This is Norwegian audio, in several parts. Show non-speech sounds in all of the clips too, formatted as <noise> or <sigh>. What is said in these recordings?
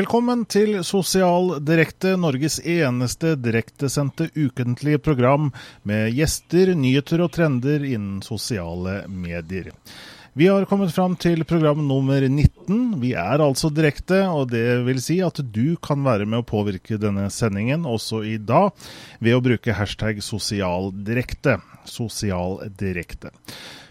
Velkommen til Sosial Direkte, Norges eneste direktesendte ukentlige program med gjester, nyheter og trender innen sosiale medier. Vi har kommet fram til program nummer 19. Vi er altså direkte, og det vil si at du kan være med å påvirke denne sendingen også i dag ved å bruke hashtag sosialdirekte. Sosialdirekte.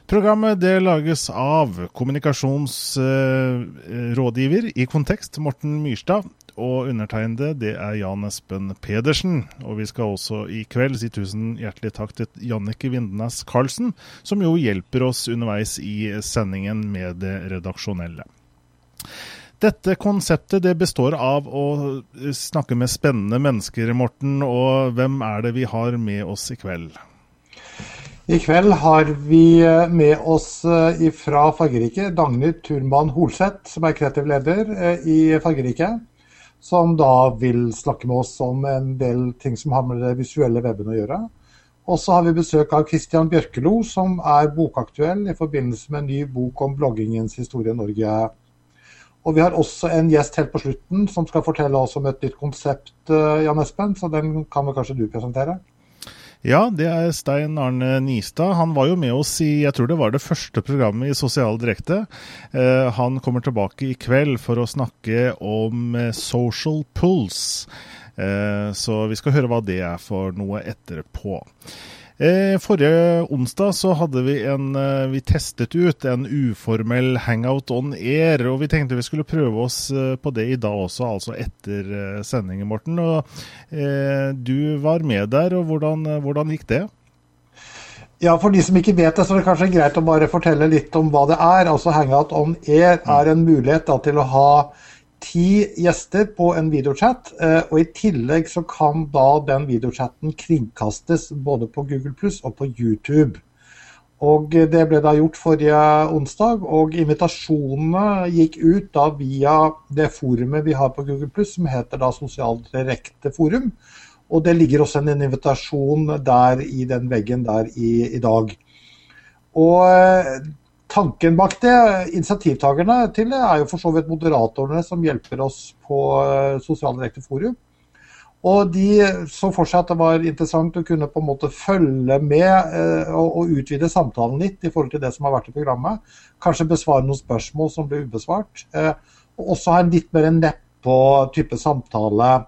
Programmet det lages av kommunikasjonsrådgiver i Kontekst, Morten Myrstad. Og undertegnede det er Jan Espen Pedersen. Og vi skal også i kveld si tusen hjertelig takk til Jannicke Vindenes Karlsen, som jo hjelper oss underveis i sendingen med det redaksjonelle. Dette konseptet det består av å snakke med spennende mennesker, Morten. Og hvem er det vi har med oss i kveld? I kveld har vi eh, med oss eh, fra Fargerike Dagny Turman Holseth, som er kreativ leder eh, i Fargerike. Som da vil snakke med oss om en del ting som har med det visuelle weben å gjøre. Og så har vi besøk av Christian Bjørkelo, som er bokaktuell i forbindelse med en ny bok om bloggingens historie i Norge. Og vi har også en gjest helt på slutten som skal fortelle oss om et nytt konsept, Jan Espen. Så den kan vel kanskje du presentere? Ja, det er Stein Arne Nistad. Han var jo med oss i jeg tror det var det første programmet i Sosial Direkte. Eh, han kommer tilbake i kveld for å snakke om eh, social pulse. Eh, så vi skal høre hva det er for noe etterpå. Eh, forrige onsdag så hadde vi en eh, Vi testet ut en uformell hangout on air, og vi tenkte vi skulle prøve oss eh, på det i dag også, altså etter sendingen, Morten. Og eh, du var med der, og hvordan, hvordan gikk det? Ja, For de som ikke vet det, så er det kanskje greit å bare fortelle litt om hva det er. Altså Hangout on air er en mulighet da, til å ha ti gjester på en videochat. Eh, og I tillegg så kan da den videochatten kringkastes både på Google Pluss og på YouTube. Og Det ble da gjort forrige onsdag, og invitasjonene gikk ut da via det forumet vi har på Google Pluss, som heter da Sosialt direkte forum. Og det ligger også en invitasjon der i den veggen der i, i dag. Og tanken bak det, initiativtakerne til det, er jo for så vidt moderatorene som hjelper oss på eh, Sosiale direkte forum. Og de så for seg at det var interessant å kunne på en måte følge med eh, og, utvide samtalen litt i forhold til det som har vært i programmet. Kanskje besvare noen spørsmål som ble ubesvart. Eh, og også ha en litt mer nedpå type samtale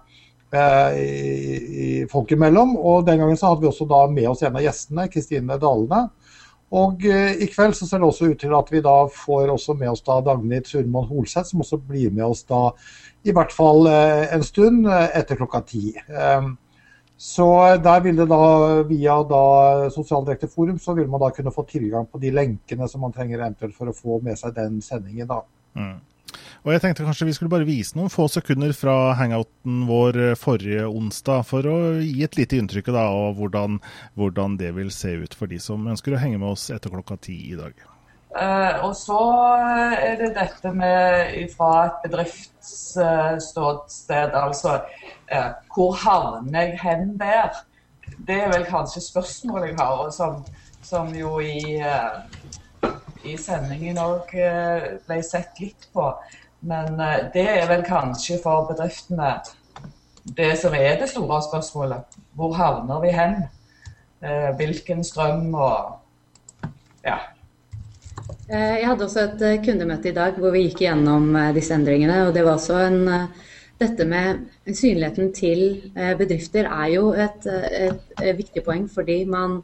folk imellom. Og den gangen så hadde vi også da med oss en av gjestene, Kristine Dalene og eh, i kveld så ser det også ut til at vi da får også med oss da Dagny Surman Holseth, som også blir med oss da i hvert fall eh, en stund eh, etter klokka ti. Ehm, så der vil det da via da Sosialt forum så vil man da kunne få tilgang på de lenkene som man trenger eventuelt for å få med seg den sendingen. da. Mm. Og jeg tenkte kanskje vi skulle bare vise noen få sekunder fra hangouten vår eh, forrige onsdag, for å gi et lite inntrykk da, av hvordan, hvordan, det vil se ut for de som ønsker å henge med oss etter klokka ti i dag. Uh, og så er det dette med fra et bedriftsståsted, uh, altså uh, hvor havner jeg hen der? Det er vel kanskje spørsmålet jeg har, og som, som jo i, i sendingen òg ble sett litt på. Men eh, det er vel kanskje for bedriftene det som er det store spørsmålet. Hvor havner vi hen? Eh, hvilken strøm og ja. Eh, jeg hadde også et kundemøte i dag hvor vi gikk gjennom disse endringene. og det var også en, Dette med synligheten til bedrifter er jo et, et viktig poeng, fordi man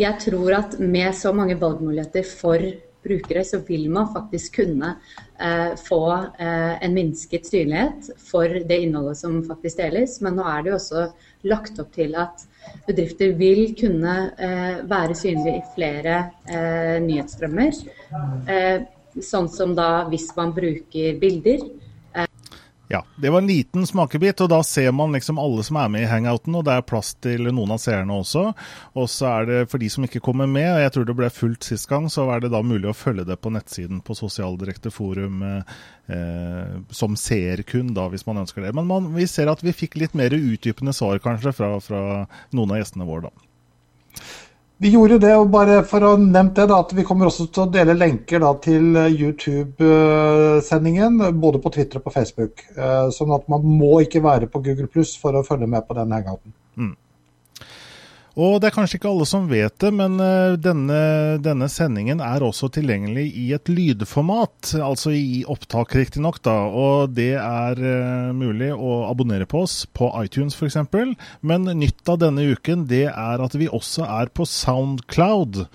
Jeg tror at med så mange valgmuligheter for brukere, så vil man faktisk kunne eh, få eh, en minsket synlighet for det innholdet som faktisk deles. Men nå er det jo også lagt opp til at bedrifter vil kunne eh, være synlige i flere eh, nyhetsstrømmer. Eh, sånn som da hvis man bruker bilder. Ja, det var en liten smakebit, og da ser man liksom alle som er med i hangouten, og det er plass til noen av seerne også. Og så er det for de som ikke kommer med, og jeg tror det ble fullt sist gang, så er det da mulig å følge det på nettsiden på Sosialdirekte forum eh, som seer kun, da, hvis man ønsker det. Men man, vi ser at vi fikk litt mer utdypende svar kanskje fra, fra noen av gjestene våre, da. Vi gjorde det, og bare for å ha nevnt det, da, at vi kommer også til å dele lenker da, til YouTube-sendingen, både på Twitter og på Facebook. Sånn at man må ikke være på Google Pluss for å følge med på den hangouten. Mm. Og det er kanskje ikke alle som vet det, men eh, denne, denne sendingen er også tilgjengelig i et lydformat, altså i opptak riktignok, da. Og det er uh, mulig å abonnere på oss på iTunes f.eks. Men nytt av denne uken, det er at vi også er på Soundcloud.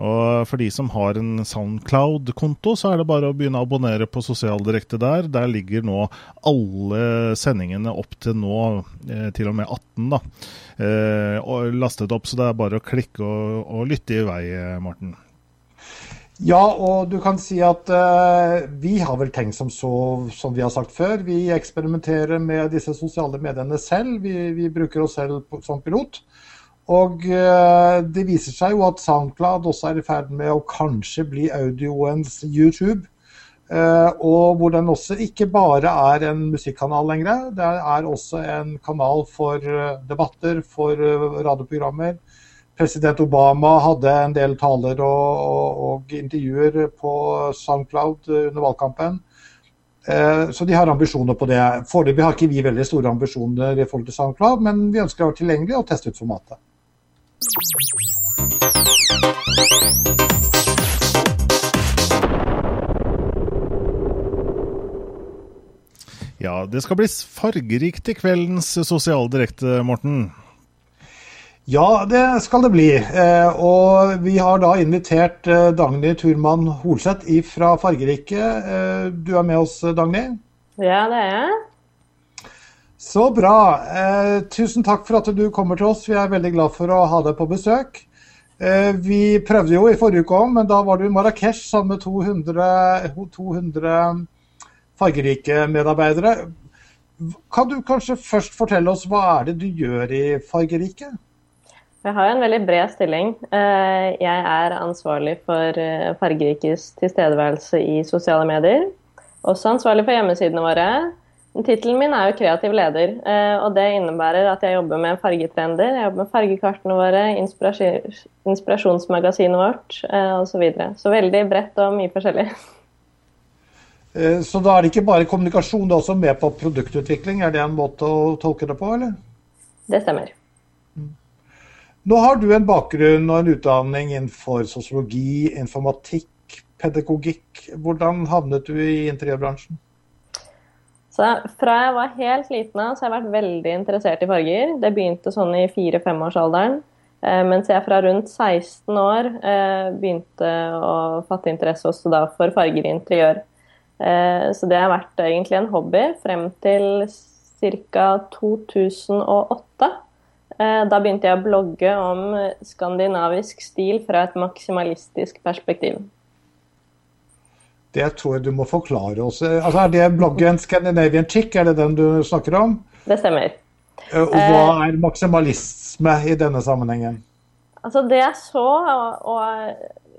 Og for de som har en Soundcloud-konto, så er det bare å begynne å abonnere på Sosialdirekte der. Der ligger nå alle sendingene opp til nå, eh, til og med 18, da, eh, og lastet opp. Så det er bare å klikke og, og lytte i vei, Morten. Ja, og du kan si at uh, vi har vel tenkt som så, som vi har sagt før. Vi eksperimenterer med disse sosiale mediene selv. Vi, vi bruker oss selv som pilot. Og eh, det viser seg jo at SoundCloud også er i ferd med å kanskje bli audioens YouTube. Eh, og hvor den også ikke bare er en musikkanal lenger. Det er også en kanal for eh, debatter, for radioprogrammer. President Obama hadde en del taler og, og, og intervjuer på SoundCloud under valgkampen. Så de har ambisjoner på det. Foreløpig har ikke vi veldig store ambisjoner i forhold til SoundCloud, men vi ønsker å være tilgjengelige og teste ut formatet. Ja, det skal bli fargerikt i kveldens sosialdirekte, Morten. Ja, det skal det bli. Eh, og vi har da invitert eh, Dagny Turman Holseth fra Fargerike. Eh, du er med oss, Dagny? Ja, det er jeg. Så bra. Eh, tusen takk for at du kommer til oss. Vi er veldig glad for å ha deg på besøk. Eh, vi prøvde jo i forrige uke òg, men da var du i Marrakech sammen med 200, 200 fargerike medarbeidere. Kan du kanskje først fortelle oss hva er det du gjør i Fargerike? Jeg har en veldig bred stilling. Eh, jeg er ansvarlig for eh, Fargerikes tilstedeværelse i sosiale medier. Også ansvarlig for hjemmesidene våre, Tittelen min er jo kreativ leder, eh, og det innebærer at jeg jobber med fargetrender, jeg jobber med fargekartene våre, inspirasjonsmagasinet vårt eh, osv. Så, videre. så veldig bredt og mye forskjellig. Eh, så da er det ikke bare kommunikasjon, det er også med på produktutvikling? Er det en måte å tolke det på, eller? Det stemmer. Mm. Nå har du en bakgrunn og en utdanning innenfor sosiologi, informatikk, pedagogikk. Hvordan havnet du i interiørbransjen? Så fra jeg var helt liten av, så har jeg vært veldig interessert i farger. Det begynte sånn i fire-femårsalderen. Eh, mens jeg fra rundt 16 år eh, begynte å fatte interesse også da for farger i interiør. Eh, så det har vært egentlig en hobby frem til ca. 2008. Eh, da begynte jeg å blogge om skandinavisk stil fra et maksimalistisk perspektiv. Det tror jeg du må forklare oss. Altså, er det bloggen Scandinavian Chick, er det den du snakker om? Det stemmer. Eh, og hva eh, er maksimalisme i denne sammenhengen? Altså Det jeg så og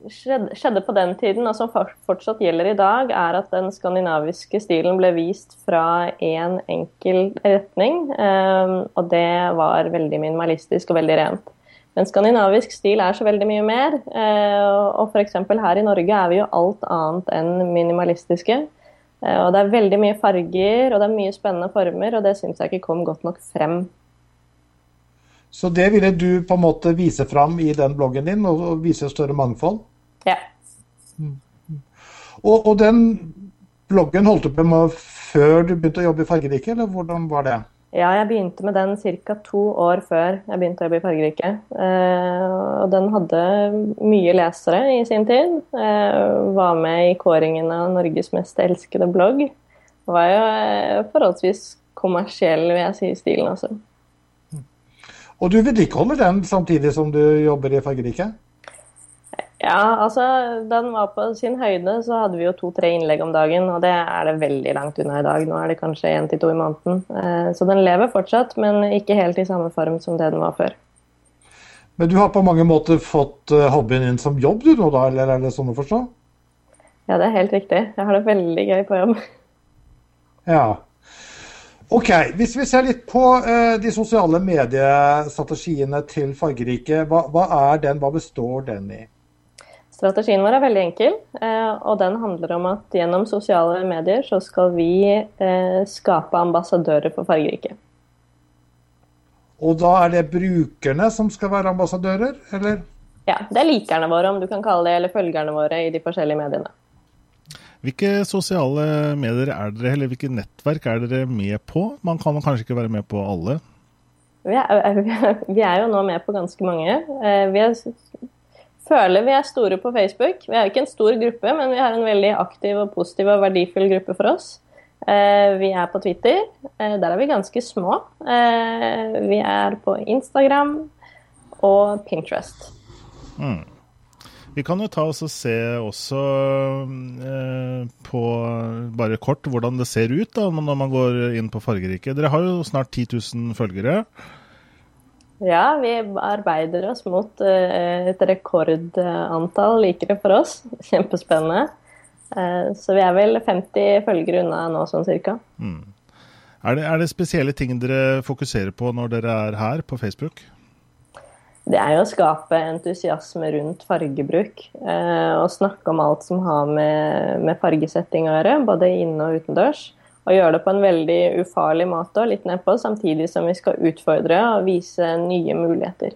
skjedde på den tiden, og som fortsatt gjelder i dag, er at den skandinaviske stilen ble vist fra én en enkel retning. Eh, og det var veldig minimalistisk og veldig rent. Men skandinavisk stil er så veldig mye mer. Eh, og f.eks. her i Norge er vi jo alt annet enn minimalistiske. Eh, og det er veldig mye farger, og det er mye spennende former, og det syns jeg ikke kom godt nok frem. Så det ville du på en måte vise fram i den bloggen din, og vise større mangfold? Ja. Mm. Og, og den bloggen holdt du på med før du begynte å jobbe i Fargerike, eller hvordan var det? Ja, jeg begynte med den ca. to år før jeg begynte å jobbe i Fargerike. Eh, og den hadde mye lesere i sin tid. Eh, var med i kåringen av Norges mest elskede blogg. Det Var jo eh, forholdsvis kommersiell, vil jeg si, i stilen, også. Og du vedlikeholder den samtidig som du jobber i Fargerike? Ja, altså da den var på sin høyde, så hadde vi jo to-tre innlegg om dagen. Og det er det veldig langt unna i dag. Nå er det kanskje én til to i måneden. Eh, så den lever fortsatt, men ikke helt i samme form som det den var før. Men du har på mange måter fått eh, hobbyen inn som jobb du nå, da, eller er det sånn å forstå? Ja, det er helt riktig. Jeg har det veldig gøy på jobb. Ja. Ok, Hvis vi ser litt på uh, de sosiale mediestrategiene til Fargerike, hva, hva, er den, hva består den i? Strategien vår er veldig enkel, uh, og den handler om at gjennom sosiale medier så skal vi uh, skape ambassadører for Fargerike. Og da er det brukerne som skal være ambassadører, eller? Ja, det er likerne våre, om du kan kalle det, eller følgerne våre i de forskjellige mediene. Hvilke sosiale medier er dere, eller hvilke nettverk er dere med på? Man kan kanskje ikke være med på alle? Vi er, <laughs> vi er jo nå med på ganske mange. Eh, vi er, føler vi er store på Facebook. Vi er ikke en stor gruppe, men vi har en veldig aktiv og positiv og verdifull gruppe for oss. Eh, vi er på Twitter. Eh, der er vi ganske små. Vi er på Instagram og Pinterest. Mm. Vi kan jo ta oss og se også eh, på bare kort hvordan det ser ut da, når man går inn på Fargerike. Dere har jo snart 10 000 følgere. Ja, vi arbeider oss mot eh, et rekordantall likere for oss. <laughs> Kjempespennende. Eh, så vi er vel 50 følgere unna nå, sånn cirka. Mm. Er, det, er det spesielle ting dere fokuserer på når dere er her på Facebook? det er jo å skape entusiasme rundt fargebruk. Eh, og snakke om alt som har med, med, fargesetting å gjøre, både inne og utendørs. Og gjøre det på en veldig ufarlig måte og litt nedpå, samtidig som vi skal utfordre og vise nye muligheter.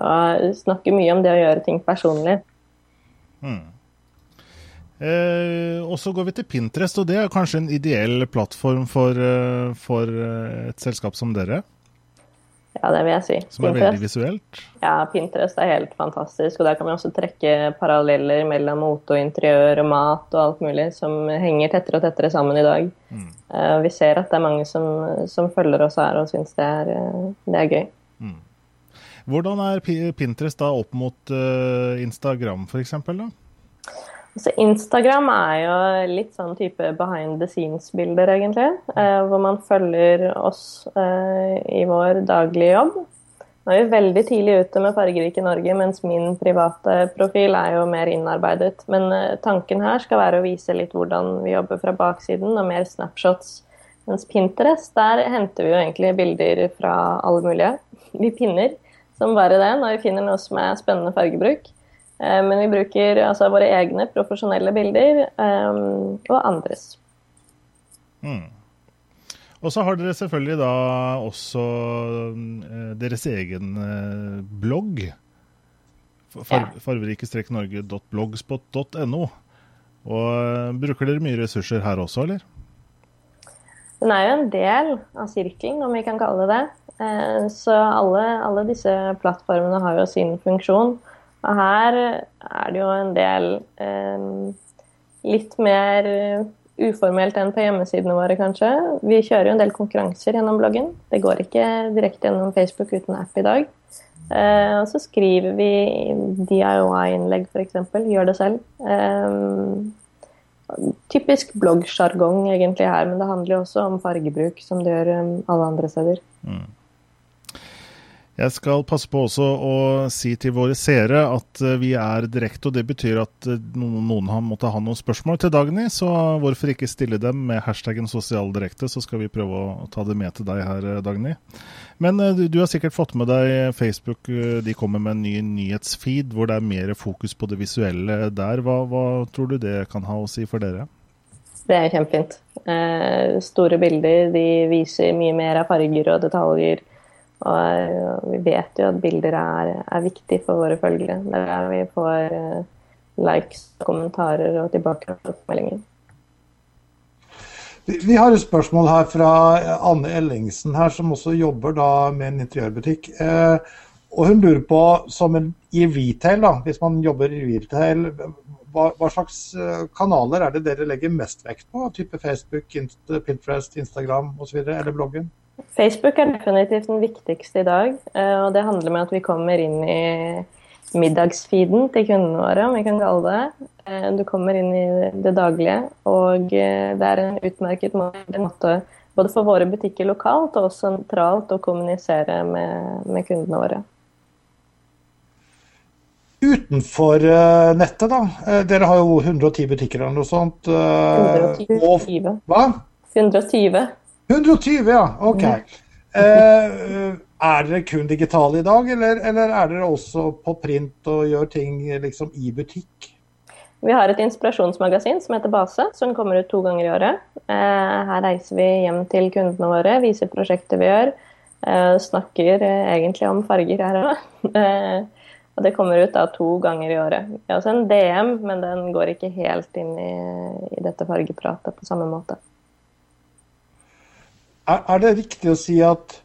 Og snakke mye om det å gjøre ting personlig. Mm. Eh, og så går vi til Pinterest, og det er kanskje en ideell plattform for, eh, for eh, et selskap som dere? Ja, det vil jeg si. Som er Pinterest. veldig visuelt? Ja, Pinterest er helt fantastisk. Og der kan vi også trekke paralleller mellom mote og interiør og mat og alt mulig som henger tettere og tettere sammen i dag. Mm. Uh, vi ser at det er mange som, som følger oss her og syns det, uh, det, er gøy. Mm. Hvordan er Pinterest da opp mot uh, Instagram f.eks.? Altså Instagram er jo litt sånn type behind the scenes-bilder, egentlig. Eh, hvor man følger oss eh, i vår daglige jobb. Nå er vi veldig tidlig ute med Fargerike Norge, mens min private profil er jo mer innarbeidet. Men eh, tanken her skal være å vise litt hvordan vi jobber fra baksiden, og mer snapshots. Mens Pinterest, der henter vi jo egentlig bilder fra alle mulige. <laughs> Vi pinner som bare det når vi finner noe som er spennende fargebruk. Eh, men vi bruker altså våre egne profesjonelle bilder um, og andres. Mm. Og så har dere selvfølgelig da også uh, deres egen blogg. Far, ja. Farverike-norge.blogspot.no. Og Bruker dere mye ressurser her også, eller? Den er jo en del av sirkelen, om vi kan kalle det det. Så alle, alle disse plattformene har jo sin funksjon. Og her er det jo en del eh, litt mer uformelt enn på hjemmesidene våre, kanskje. Vi kjører jo en del konkurranser gjennom bloggen. Det går ikke direkte gjennom Facebook uten app i dag. Eh, og så skriver vi DIY-innlegg, f.eks. Gjør det selv. Eh, typisk bloggsjargong egentlig her, men det handler jo også om fargebruk, som det gjør um, alle andre steder. Mm. Jeg skal passe på også å si til våre seere at eh, vi er direkte, og det betyr at eh, noen har måttet ha noen spørsmål til Dagny, så hvorfor ikke stille dem med hashtaggen sosialdirekte, så skal vi prøve å ta det med til deg her, eh, Dagny. Men du har sikkert fått med deg Facebook, de kommer med en ny nyhetsfeed hvor det er mer fokus på det visuelle der. Hva, hva tror du det kan ha å si for dere? Det er kjempefint. Eh, store bilder de viser mye mer av farger og detaljer og vi vet jo at bilder er, er viktig for våre følgere. Det er der vi får eh, likes, kommentarer og tilbakemeldinger. Vi har et spørsmål her fra Anne Ellingsen, her, som også jobber med en interiørbutikk. Eh, og Hun lurer på, som en, i retail, da, hvis man jobber i retail, hva, hva, slags eh, kanaler er det dere legger mest vekt på? Type Facebook, Pinterest, Instagram osv., eller bloggen? Facebook er definitivt den viktigste i dag. Eh, og det handler med at vi kommer inn i middagsfeeden til kundene våre, om vi kan kalle det. Eh, du kommer inn i det daglige, og eh, det er en utmerket måte både for våre butikker lokalt og sentralt å kommunisere med, med kundene våre. Utenfor nettet, da. Dere har jo 110 butikker eller noe sånt. 120. Og, hva? 120. 120, ja. OK. Uh, er dere kun digitale i dag, eller, eller, er dere også på print og gjør ting liksom i butikk? Vi har et inspirasjonsmagasin som heter Base, som kommer ut to ganger i året. Uh, her reiser vi hjem til kundene våre, viser prosjekter vi gjør. Uh, snakker egentlig om farger her òg. <laughs> Og det kommer ut da to ganger i året. Vi har også en DM, men den går ikke helt inn i, i dette fargepratet på samme måte. Er, er det riktig å si at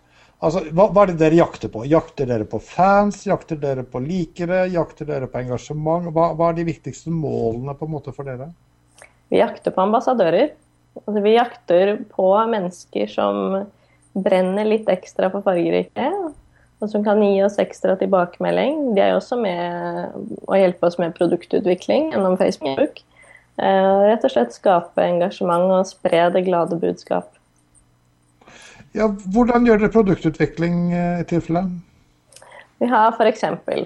Altså, hva, hva, er det dere jakter på? Jakter dere på fans? Jakter dere på likere? Jakter dere på engasjement? Hva, hva er de viktigste målene på en måte for dere? Vi jakter på ambassadører. Altså, vi jakter på mennesker som brenner litt ekstra for fargerike, og som kan gi oss ekstra tilbakemelding. De er også med å hjelpe oss med produktutvikling gjennom Facebook. Eh, rett og slett skape engasjement og spre det glade budskap. Ja, hvordan gjør dere produktutvikling eh, i tilfelle? Vi har f.eks.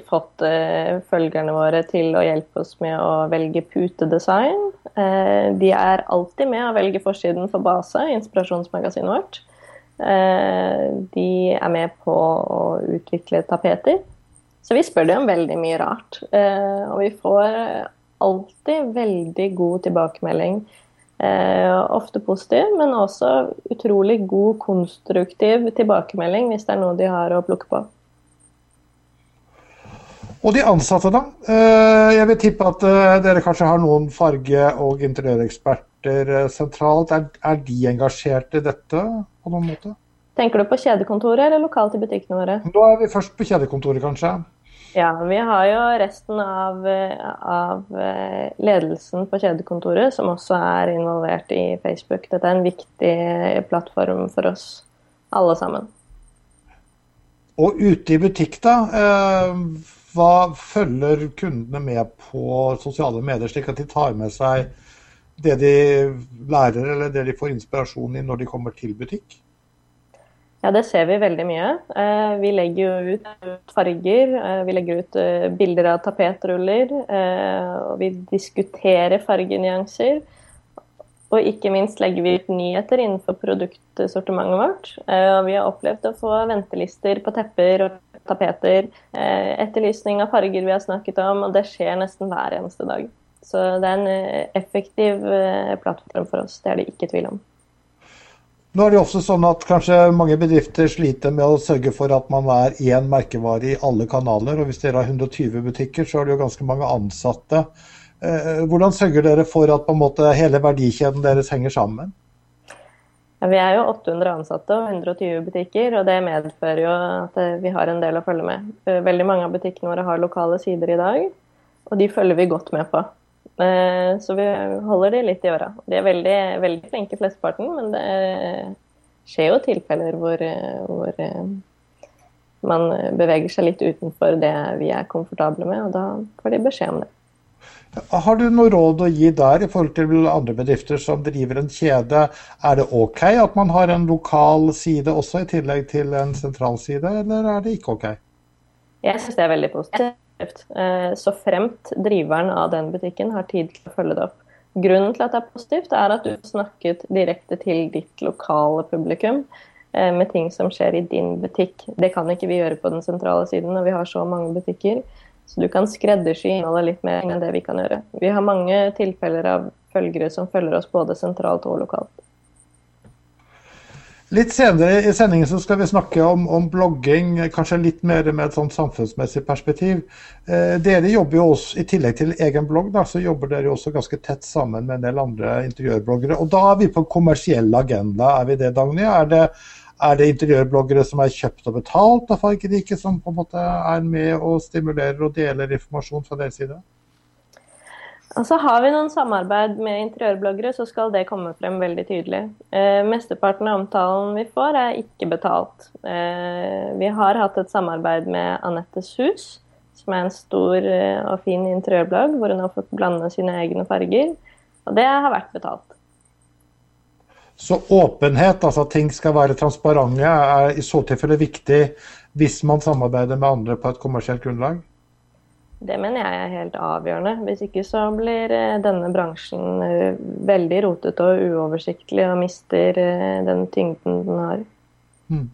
fått uh, følgerne våre til å hjelpe oss med å velge putedesign. Uh, de er alltid med å velge forsiden for Base, inspirasjonsmagasinet vårt. Uh, de er med på å utvikle tapeter. Så vi spør dem om veldig mye rart. og vi får alltid veldig god tilbakemelding ofte positiv, men også utrolig god, konstruktiv tilbakemelding hvis det er noe de har å plukke på. Og de ansatte, da? Eh, jeg vil tippe at eh, dere kanskje har noen farge- og interiøreksperter eh, sentralt. Er de engasjert i dette på noen måte? Tenker du på kjedekontoret eller lokalt i butikkene våre? Da er vi først på kjedekontoret, kanskje. Ja, vi har jo resten av, av, eh, ledelsen på kjedekontoret som også er involvert i Facebook. Dette er en viktig plattform for oss alle sammen. Og ute i butikk, da. Eh, hva følger kundene med på sosiale medier, slik at de tar med seg det de lærer eller det de får inspirasjon i når de kommer til butikk? Ja, det ser vi veldig mye. Eh, vi legger jo ut farger, eh, vi legger ut eh, bilder av tapetruller. Og vi diskuterer fargenyanser. Og ikke minst legger vi ut nyheter innenfor produktsortimentet vårt. Og vi har opplevd å få ventelister på tepper og tapeter. Etterlysning av farger vi har snakket om, og det skjer nesten hver eneste dag. Så det er en effektiv plattform for oss, det er det ikke tvil om. Nå er det også sånn at kanskje mange bedrifter sliter med å sørge for at man er én merkevare i alle kanaler. og Hvis dere har 120 butikker, så er det jo ganske mange ansatte. Eh, hvordan sørger dere for at måte hele verdikjeden deres henger sammen? Ja, vi er jo 800 ansatte og 120 butikker, og det medfører jo at eh, vi har en del å følge med. Eh, veldig mange av butikkene våre har lokale sider i dag, og de følger vi godt med på. Eh, så vi holder de litt i åra. De er veldig, veldig flinke, flesteparten, men det skjer jo tilfeller hvor, hvor, eh, man beveger seg litt utenfor det vi er komfortable med, og da får de beskjed om det. Har du noe råd å gi der i forhold til andre bedrifter som driver en kjede? Er det OK at man har en lokal side også, i tillegg til en sentral side, eller er det ikke OK? Jeg syns det er veldig positivt. Eh, så fremt driveren av den butikken har tid til å følge det opp. Grunnen til at det er positivt, er at du har snakket direkte til ditt lokale publikum eh, med ting som skjer i din butikk. Det kan ikke vi gjøre på den sentrale siden når vi har så mange butikker. Så du kan skreddersy innholdet litt mer enn det vi kan gjøre. Vi har mange tilfeller av følgere som følger oss både sentralt og lokalt. Litt senere i sendingen så skal vi snakke om, om blogging, kanskje litt mer med et sånt samfunnsmessig perspektiv. Eh, dere jobber jo også, I tillegg til egen blogg, da, så jobber dere jo også ganske tett sammen med en del andre interiørbloggere. Og Da er vi på kommersiell agenda, er vi det, Dagny? Er det, er det interiørbloggere som er kjøpt og betalt av Fargerike, som på en måte er med og stimulerer og deler informasjon fra deres side? Altså Har vi noen samarbeid med interiørbloggere, så skal det komme frem veldig tydelig. Eh, mesteparten av omtalen vi får, er ikke betalt. Eh, vi har hatt et samarbeid med Anettes Hus, som er en stor eh, og fin interiørblogg, hvor hun har fått blande sine egne farger. Og det har vært betalt. Så åpenhet, altså at ting skal være transparente, er i så tilfelle viktig hvis man samarbeider med andre på et kommersielt grunnlag? Det mener jeg er helt avgjørende. Hvis ikke så blir eh, denne bransjen eh, veldig rotete og uoversiktlig og mister eh, den tyngden den har. Mm.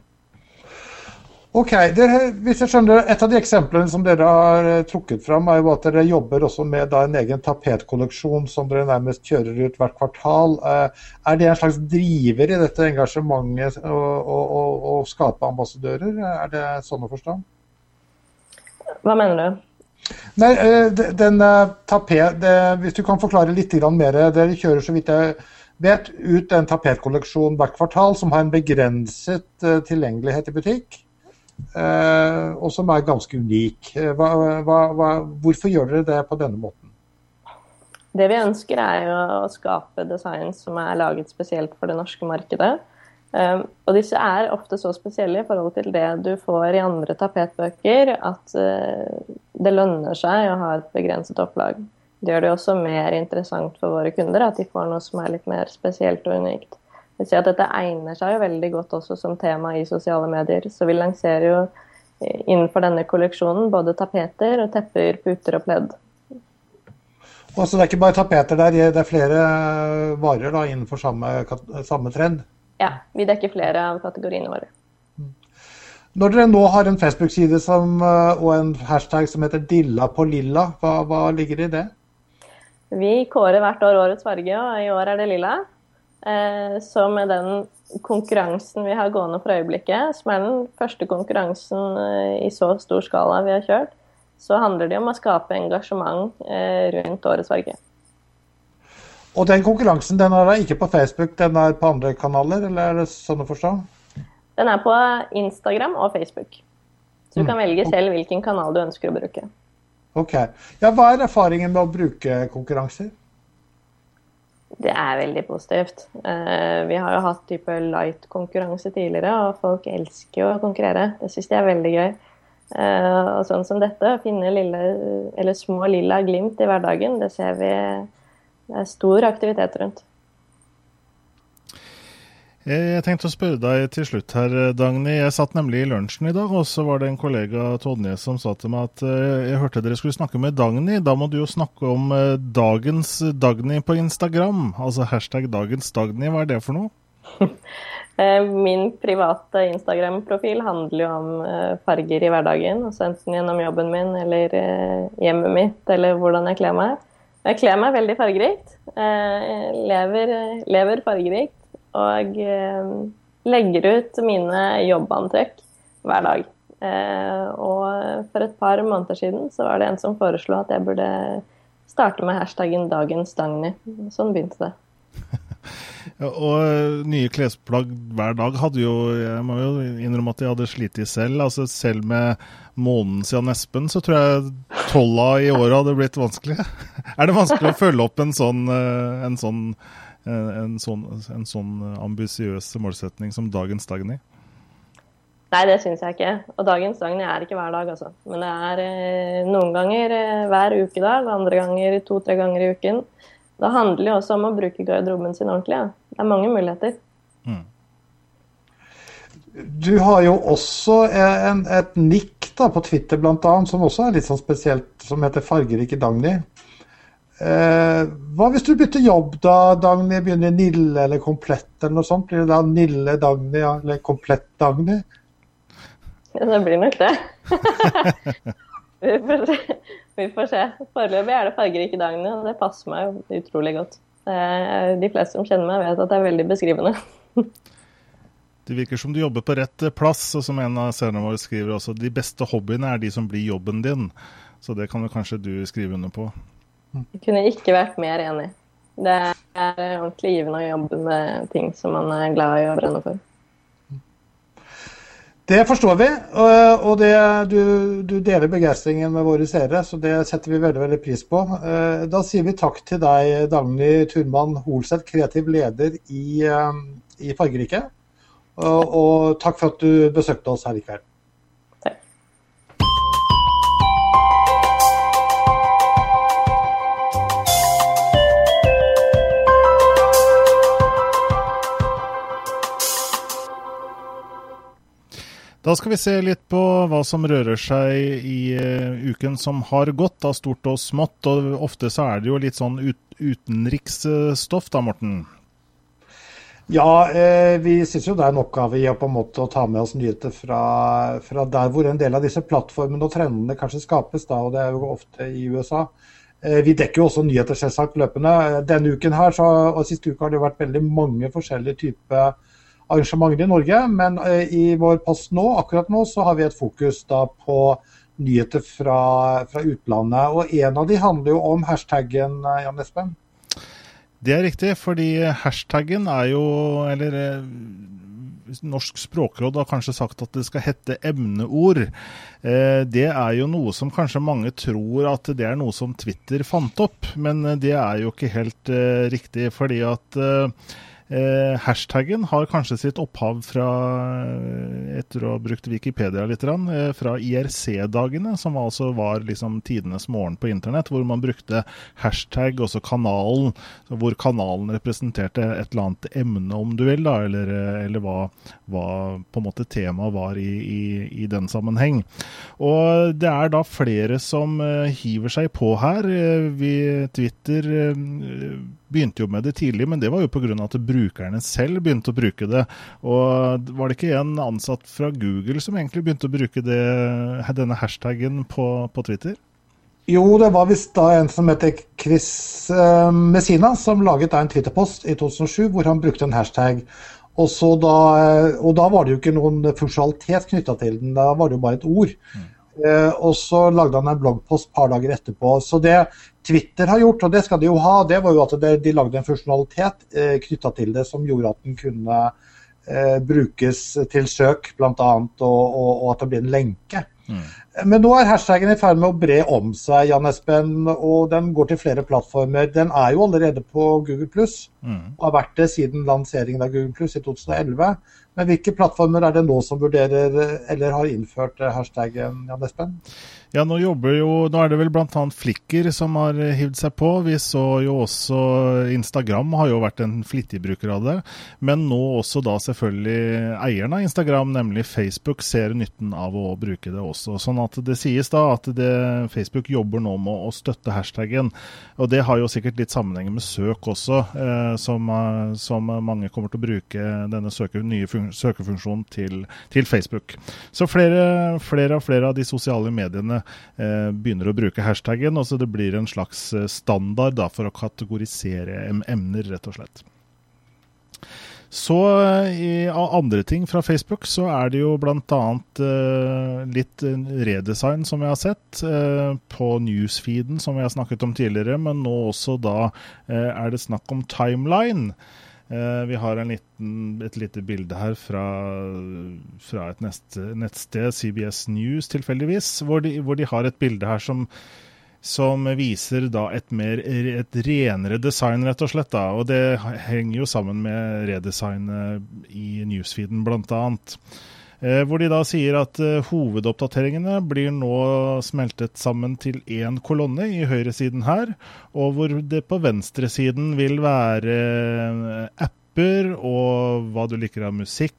Ok, dere, hvis jeg skjønner, Et av de eksemplene som dere har trukket fram, er jo at dere jobber også med da, en egen tapetkolleksjon som dere nærmest kjører ut hvert kvartal. Er det en slags driver i dette engasjementet å skape ambassadører? Er det sånn å forstå? Hva mener du? Nei, eh, den eh, tapet, det, Hvis du kan forklare litt mer. Dere kjører så vidt jeg vet ut en tapetkolleksjon hvert kvartal som har en begrenset eh, tilgjengelighet i butikk. Og som er ganske unik. Hva, hva, hva, hvorfor gjør dere det på denne måten? Det vi ønsker er å skape design som er laget spesielt for det norske markedet. Um, og disse er ofte så spesielle i forhold til det du får i andre tapetbøker, at uh, det lønner seg å ha et begrenset opplag. Det gjør det også mer interessant for våre kunder at de får noe som er litt mer spesielt og unikt. Jeg ser at Dette egner seg jo veldig godt også som tema i sosiale medier. Så vi lanserer jo eh, innenfor denne kolleksjonen både tapeter, og tepper, puter og pledd. Altså, det er ikke bare tapeter, der, det er flere varer da, innenfor samme, samme trend? Ja, vi dekker flere av kategoriene våre. Når dere nå har en Facebook-side eh, og en hashtag som heter 'Dilla på lilla', hva, hva, ligger i det? Vi kårer hvert år årets farge, og i år er det lilla. Eh, så med den konkurransen vi har gående for øyeblikket, som er den første konkurransen eh, i så stor skala vi har kjørt, så handler det om å skape engasjement rundt årets farge. Og den konkurransen den er da ikke på Facebook, den er på andre kanaler, eller er det sånn å forstå? Den er på Instagram og Facebook. Så du mm. kan velge selv hvilken kanal du ønsker å bruke. Ok. Ja, hva er erfaringen med å bruke konkurranser? Det er veldig positivt. Eh, vi har jo hatt type light-konkurranse tidligere, og folk elsker jo å konkurrere. Det syns de er veldig gøy. Eh, og sånn som dette, å finne lille, små lilla glimt i hverdagen, det ser vi det er stor aktivitet rundt. Jeg tenkte å spørre deg til slutt her, Dagny. Jeg satt nemlig i lunsjen i dag, og så var det en kollega Tonje som sa til meg at eh, jeg hørte dere skulle snakke med Dagny. Da må du jo snakke om eh, dagens Dagny på Instagram. Altså hashtag dagens Dagny. Hva er det for noe? <laughs> Eh, min private Instagram-profil handler jo om farger i hverdagen. Altså enten gjennom jobben min eller hjemmet mitt eller hvordan jeg kler meg. Jeg kler meg veldig fargerikt. Eh, lever, lever fargerikt. Og eh, legger ut mine jobbantrekk hver dag. Eh, og for et par måneder siden så var det en som foreslo at jeg burde starte med hashtaggen 'dagens Dagny'. Sånn begynte det. <laughs> Og eh, nye klesplagg hver dag hadde jo Jeg må jo innrømme at jeg hadde slitt selv. altså Selv med måneden siden Espen, så tror jeg tolla i året hadde blitt vanskelig. <laughs> er det vanskelig å følge opp en sånn, eh, en sånn, eh, en sånn, en sånn ambisiøs målsetning som dagens Dagny? Nei, det syns jeg ikke. Og dagens Dagny er ikke hver dag, altså. Men det er noen ganger hver ukedag, andre ganger to-tre ganger i uken. Det handler jo også om å bruke garderoben sin ordentlig. Ja. Det er mange muligheter. Mm. Du har jo også en, et nikk da, på Twitter blant annet, som også er litt sånn spesielt, som heter Fargerike Dagny. Eh, hva hvis du bytter jobb da, Dagny? Begynner i Nille eller Komplett eller noe sånt? Blir det da Nille Dagny eller Komplett Dagny? Ja, det blir nok det. <laughs> <laughs> Vi får se. Vi får se. Foreløpig er det fargerike dagene, og det passer meg utrolig godt. De fleste som kjenner meg, vet at det er veldig beskrivende. Det virker som du jobber på rett plass, og som en av seerne våre skriver også, de beste hobbyene er de som blir jobben din. Så det kan jo kanskje du skrive under på. Jeg kunne ikke vært mer enig. Det er ordentlig givende å jobbe med ting som man er glad i og brenner for. Det forstår vi, og det, du, du, deler begeistringen med våre seere, så det setter vi veldig veldig pris på. Eh, da sier vi takk til deg, Dagny Turman Holseth, kreativ leder i, eh, i Fargerike. Og, og takk for at du besøkte oss her i kveld. Da skal vi se litt på hva som rører seg i uh, uken som har gått, av stort og smått. og Ofte så er det jo litt sånn ut, utenriksstoff da, Morten? Ja, eh, vi syns jo det er en oppgave i å på en måte ta med oss nyheter fra, fra, der hvor en del av disse plattformene og trendene kanskje skapes, da, og det er jo ofte i USA. Eh, vi dekker jo også nyheter selvsagt løpende. Denne uken her, så, og siste uka har det vært veldig mange forskjellige typer arrangementer i Norge. Men eh, i vår post nå, akkurat nå, så har vi et fokus da på nyheter fra, fra utlandet. Og en av de handler jo om hashtaggen, eh, Jan Espen. Det er riktig, fordi hashtaggen er jo Eller eh, Norsk språkråd har kanskje sagt at det skal hete emneord. Det er jo noe som kanskje mange tror at det er noe som Twitter fant opp, men det er jo ikke helt riktig. fordi at Eh, hashtaggen har kanskje sitt opphav fra, eh, etter å ha brukt Wikipedia litt, eh, fra IRC-dagene, som altså var liksom tidenes morgen på internett, hvor man brukte hashtag, også kanalen, hvor kanalen representerte et eller annet emne, om du vil, da, eller, eh, eller hva, hva, på en måte temaet var i, i, i, den sammenheng. Og det er da flere som eh, hiver seg på her. vi, Twitter begynte jo med det tidlig, men det var jo pga. at brukerne selv begynte å bruke det. Og var det ikke en ansatt fra Google som egentlig begynte å bruke det, denne hashtaggen på, på Twitter? Jo, det var visst da en som heter Chris uh, Messina, som laget en Twitter-post i 2007 hvor han brukte en hashtag. Og, da, og da var det jo ikke noen funksjonalitet knytta til den, da var det jo bare et ord. Mm. Uh, og så lagde han en bloggpost et par dager etterpå. Så det Twitter har gjort, og det skal de jo ha, det var jo at de, de lagde en funksjonalitet eh, knytta til det som gjorde at den kunne eh, brukes til søk, bl.a., og, og, og at det blir en lenke. Mm. Men nå er hashtagen i ferd med å bre om seg, Jan Espen, og den går til flere plattformer. Den er jo allerede på Google pluss, mm. og har vært det siden lanseringen av Google pluss i 2011. Men hvilke plattformer er det nå som vurderer eller har innført hashtaggen, Jan Espen? Ja, nå jobber jo Nå er det vel bl.a. Flikker som har hivd seg på. Vi så jo også Instagram har jo vært en flittig bruker av det. Men nå også da selvfølgelig eieren av Instagram, nemlig Facebook, ser nytten av å bruke det også. Sånn at det sies da at det, Facebook jobber nå med å støtte hashtaggen. Og det har jo sikkert litt sammenheng med søk også, eh, som, eh, som, mange kommer til å bruke denne søke, nye søkefunksjonen til, til, Facebook. Så flere, flere og flere av de sosiale mediene Eh, begynner å bruke hashtaggen. og så Det blir en slags eh, standard da, for å kategorisere emner, rett og slett. Så eh, i andre ting fra Facebook så er det jo bl.a. Eh, litt redesign som vi har sett Eh, på newsfeeden som vi har snakket om tidligere, men nå også da eh, er det snakk om timeline. Eh, vi har liten, et lite bilde her fra, fra et neste, nettsted, CBS News tilfeldigvis, hvor de, hvor de, har et bilde her som, som viser et, mer, et renere design, rett og slett. Da. Og det henger jo sammen med redesignet i newsfeeden, blant annet. Eh, hvor de da sier at eh, hovedoppdateringene blir nå smeltet sammen til én kolonne i høyresiden her, og hvor det på venstresiden vil være eh, apper og hva du liker av musikk,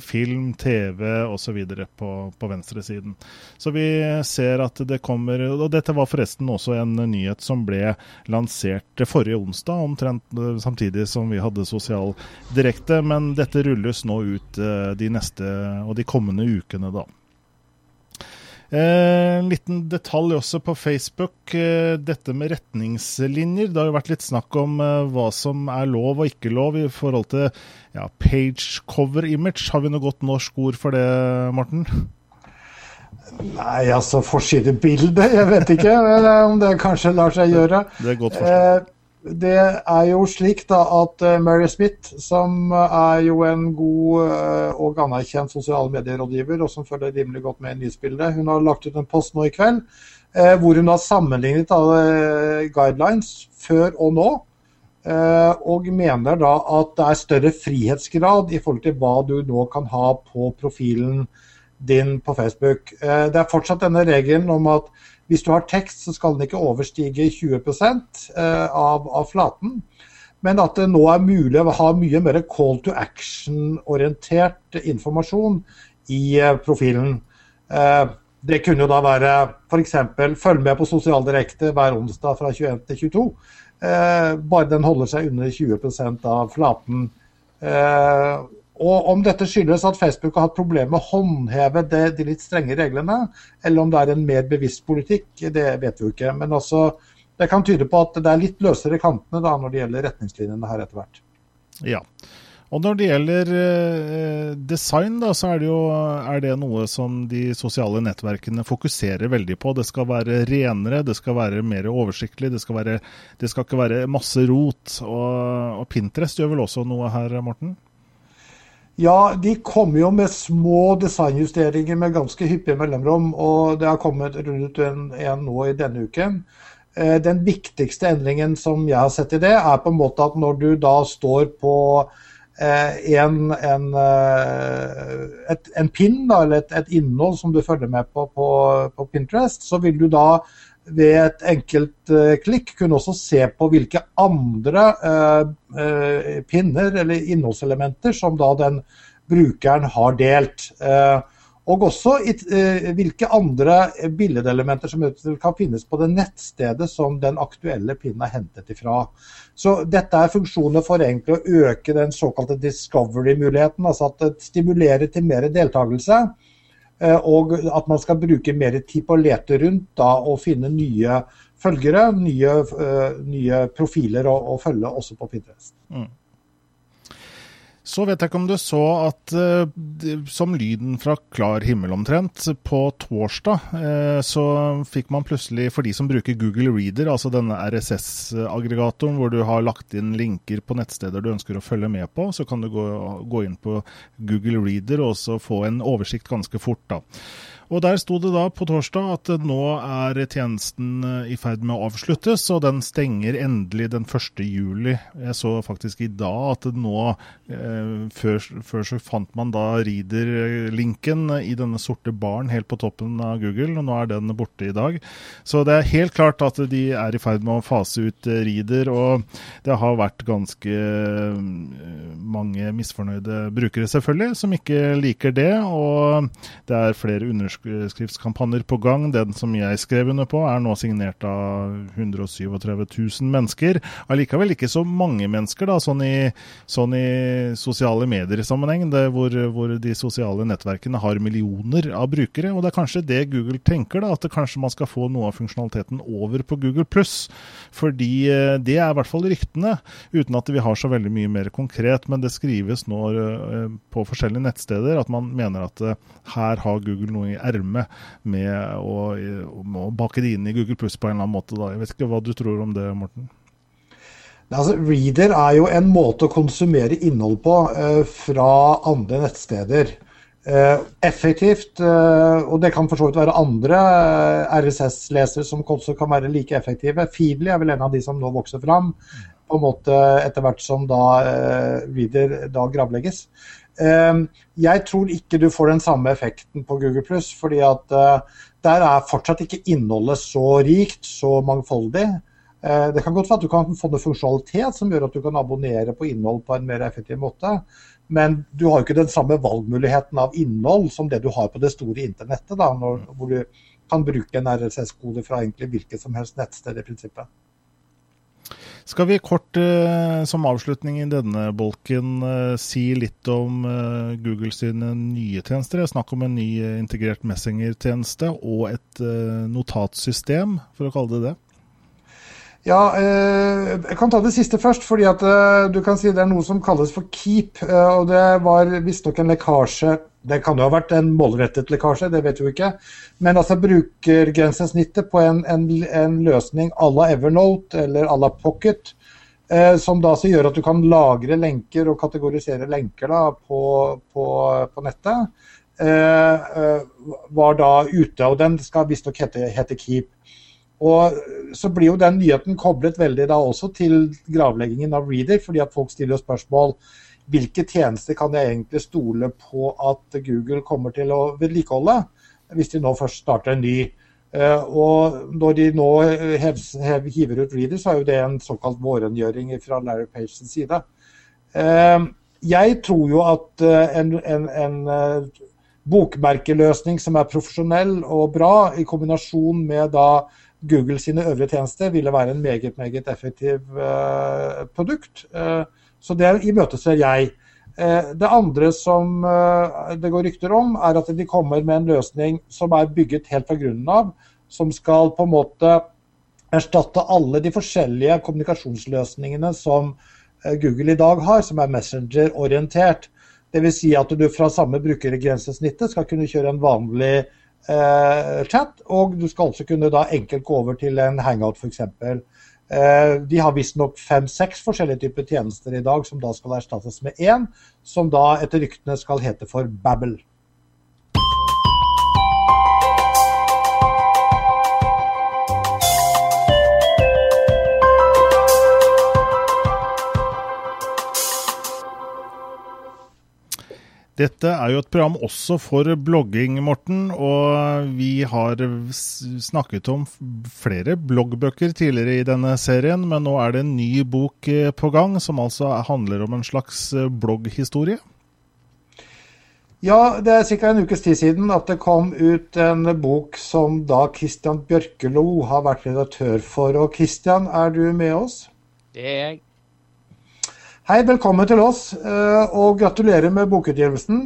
film, TV osv. På, på venstresiden. Så vi ser at det kommer Og dette var forresten også en nyhet som ble lansert forrige onsdag, omtrent samtidig som vi hadde Sosial Direkte. Men dette rulles nå ut de neste og de kommende ukene, da. Eh, en liten detalj også på Facebook. Eh, dette med retningslinjer. Det har jo vært litt snakk om eh, hva som er lov og ikke lov i forhold til ja, page cover image. Har vi noe godt norsk ord for det, Morten? Nei, altså forsidebilde, jeg vet ikke om det kanskje lar seg gjøre. Det er godt forstått det er jo slik da at uh, Mary Smith, som er jo en god uh, og anerkjent sosiale medierådgiver, og som følger rimelig godt med i nyhetsbildet, hun har lagt ut en post nå i kveld hvor hun har sammenlignet guidelines før og nå. og mener da at det er større frihetsgrad i forhold til hva du nå kan ha på profilen din på Facebook. det er fortsatt denne regelen om at hvis du har tekst, så skal den ikke overstige 20 eh, av, av flaten. Men at det nå er mulig å ha mye mer call to action-orientert informasjon i profilen. Det kunne jo da være f.eks. følg med på Sosialdirekte hver onsdag fra 21 til 22. Bare den holder seg under 20% av flaten. Og om dette skyldes at Facebook har hatt problemer med å håndheve det, de litt strenge reglene, eller om det er en mer bevisst politikk, det vet vi jo ikke. Men altså, det kan tyde på at det er litt løsere kantene da, når det gjelder retningslinjene her etter hvert. Ja. Og når det gjelder eh, design, da, så er det jo er det noe som de sosiale nettverkene fokuserer veldig på. Det skal være renere, det skal være mer oversiktlig, det skal, være, det skal ikke være masse rot. Og, og Pinterest gjør vel også noe her, Morten? Ja, de kommer jo med små designjusteringer med ganske hyppige mellomrom. Og det har kommet rundt en, en nå i denne uken. Eh, den viktigste endringen som jeg har sett i det, er på en måte at når du da står på eh, en, en, eh, et, en pin, da, eller et, et, innhold som du følger med på, på på Pinterest, så vil du da ved et enkelt uh, klikk kunne også se på hvilke andre uh, uh, pinner eller innholdselementer som da den brukeren har delt. og også i, hvilke andre billedelementer som kan finnes på det nettstedet som den aktuelle pinnen er hentet ifra. Så dette er funksjoner for å øke den såkalte discovery-muligheten, altså at det stimulerer til mer deltakelse. Eh, og at man skal bruke mer tid på å lete rundt da, og finne nye følgere, nye, uh, nye profiler å, å, følge også på Pinterest. Mm. Så vet jeg ikke om du så at uh, som lyden fra klar himmel omtrent, på torsdag uh, så fikk man plutselig, for de som bruker Google Reader, altså denne RSS-aggregatoren hvor du har lagt inn linker på nettsteder du ønsker å følge med på, så kan du gå, gå inn på Google Reader og så få en oversikt ganske fort. da. Og Der sto det da på torsdag at nå er tjenesten eh, i ferd med å avsluttes, og den stenger endelig den 1. juli. Jeg så faktisk i dag at nå, eh, før, før, så fant man da Reader-linken i denne sorte baren helt på toppen av Google, og nå er den borte i dag. Så det er helt klart at de er i ferd med å fase ut eh, Reader, og det har vært ganske mange misfornøyde brukere, selvfølgelig, som ikke liker det. Og det er flere undersøkelser underskriftskampanjer på gang. Den som jeg skrev under på, er nå signert av 137 000 mennesker. Allikevel ikke så mange mennesker, da, sånn i, sånn i sosiale medier-sammenheng, hvor, hvor, de sosiale nettverkene har millioner av brukere. Og det er kanskje det Google tenker, da, at kanskje man skal få noe av funksjonaliteten over på Google pluss. Fordi eh, det er i hvert fall ryktene, uten at vi har så veldig mye mer konkret. Men det skrives nå eh, på forskjellige nettsteder at man mener at eh, her har Google noe i ermet med å, å, bake det inn i Google Plus på en eller annen måte. Da. Jeg vet ikke hva du tror om det, Morten? Altså, Reader er jo en måte å konsumere innhold på eh, fra andre nettsteder. Eh, effektivt, eh, og det kan for så vidt være andre eh, RSS-lesere som også kan være like effektive. Feedly er vel en av de som nå vokser fram, på en måte etter hvert som da eh, Reader da gravlegges. Ehm, jeg tror ikke du får den samme effekten på Google Pluss, fordi at eh, der er fortsatt ikke innholdet så rikt, så mangfoldig. Eh, det kan godt være at du kan få noe funksjonalitet som gjør at du kan abonnere på innhold på en mer effektiv måte, men du har jo ikke den samme valgmuligheten av innhold som det du har på det store internettet, da, hvor du kan bruke en RSS-kode fra egentlig hvilket som helst nettsted i prinsippet. Skal vi kort eh, som avslutning i denne bolken eh, si litt om eh, Google sine nye tjenester? Det er snakk om en ny integrert Messenger-tjeneste og et notatsystem, for å kalle det det. Ja, jeg kan ta det siste først. fordi at du kan si Det er noe som kalles for Keep. og Det var visstnok en lekkasje det kan jo ha vært en målrettet lekkasje, det vet vi ikke. Men altså brukergrensesnittet på en, en, en løsning à la Evernote eller à la Pocket, eh, som da så gjør at du kan lagre lenker og kategorisere lenker da, på, på, på nettet, eh, eh var da ute. Og den skal visstnok hete, hete Keep. Og så blir jo den nyheten koblet veldig da også til gravleggingen av Reader, fordi at folk stiller spørsmål hvilke tjenester kan jeg egentlig stole på at Google kommer til å vedlikeholde, hvis de nå først starter en ny. Eh, og når de nå hev, hiver ut Reader, så er jo det en såkalt vårengjøring fra Larry Pages side. Eh, jeg tror jo at eh, en, en, en bokmerkeløsning som er profesjonell og bra, i kombinasjon med da Google sine øvrige tjenester, ville være en meget meget effektiv produkt. Så det imøteser jeg. Uh, det andre som det går rykter om, er at de kommer med en løsning som er bygget helt fra grunnen av, som skal på en måte erstatte alle de forskjellige kommunikasjonsløsningene som Google i dag har, som er Messenger-orientert. Dvs. Si at du fra samme brukergrensesnittet skal kunne kjøre en vanlig eh, chat, og du skal også kunne da enkelt gå over til en hangout f.eks. Eh, de har visstnok fem-seks forskjellige typer tjenester i dag som da skal erstattes med én, som da etter ryktene skal hete for Babel. Dette er jo et program også for blogging, Morten. Og vi har snakket om flere bloggbøker tidligere i denne serien, men nå er det en ny bok eh, på gang, som altså handler om en slags eh, blogghistorie? Ja, det er ca. en ukes tid siden at det kom ut en bok som da Christian Bjørkelo har vært redaktør for. Og Christian, er du med oss? Det er jeg. Hei, velkommen til oss, eh, og gratulerer med bokutgivelsen.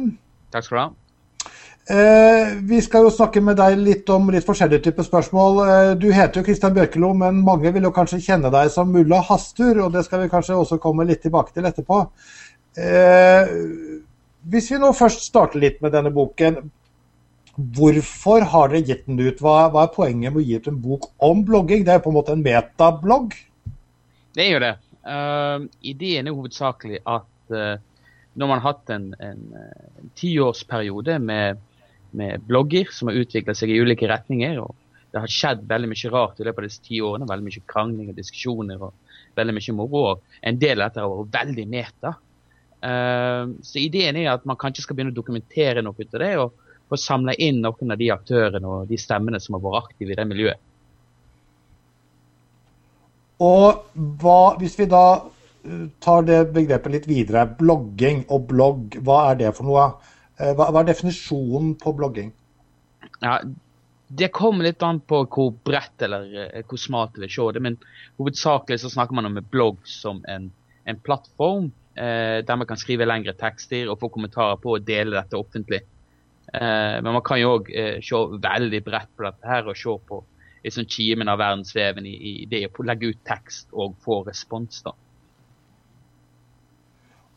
Takk skal du ha. Eh, vi skal jo snakke med deg litt om litt forskjellige typer spørsmål. Eh, du heter jo Kristian Bjørkelo, men mange vil jo kanskje kjenne deg som mulla Hastur, og det skal vi kanskje også komme litt tilbake til etterpå. Hvis vi nå først starter litt med denne boken. Hvorfor har dere gitt den ut? Hva, hva er poenget med å gi ut en bok om blogging? Det er jo på en måte en metablogg? Det er jo det. Uh, ideen er hovedsakelig at uh, når man har hatt en, en, en tiårsperiode med, med, blogger som har utviklet seg i ulike retninger, og det har skjedd veldig mye rart i løpet av disse ti årene, veldig mye krangling og diskusjoner og veldig mye moro, og en del av dette har vært veldig meta. Uh, så ideen er at man kanskje skal begynne å dokumentere noe ut av det, og få samle inn noen av de aktørene og de stemmene som har vært aktive i det miljøet. Og hva, hvis vi da eh, tar det begrepet litt videre, blogging og blogg, hva er det for noe? Eh, hva, hva er definisjonen på blogging? Ja, Det kommer litt an på hvor bredt eller eh, hvor smalt du vil se det. Men hovedsakelig så snakker man om en blogg som en, en plattform eh, der man kan skrive lengre tekster og få kommentarer på og dele dette offentlig. Eh, men man kan jo òg eh, se veldig bredt på dette her og se på liksom kimen av verdensveven i, i, det å legge ut tekst og få respons. da.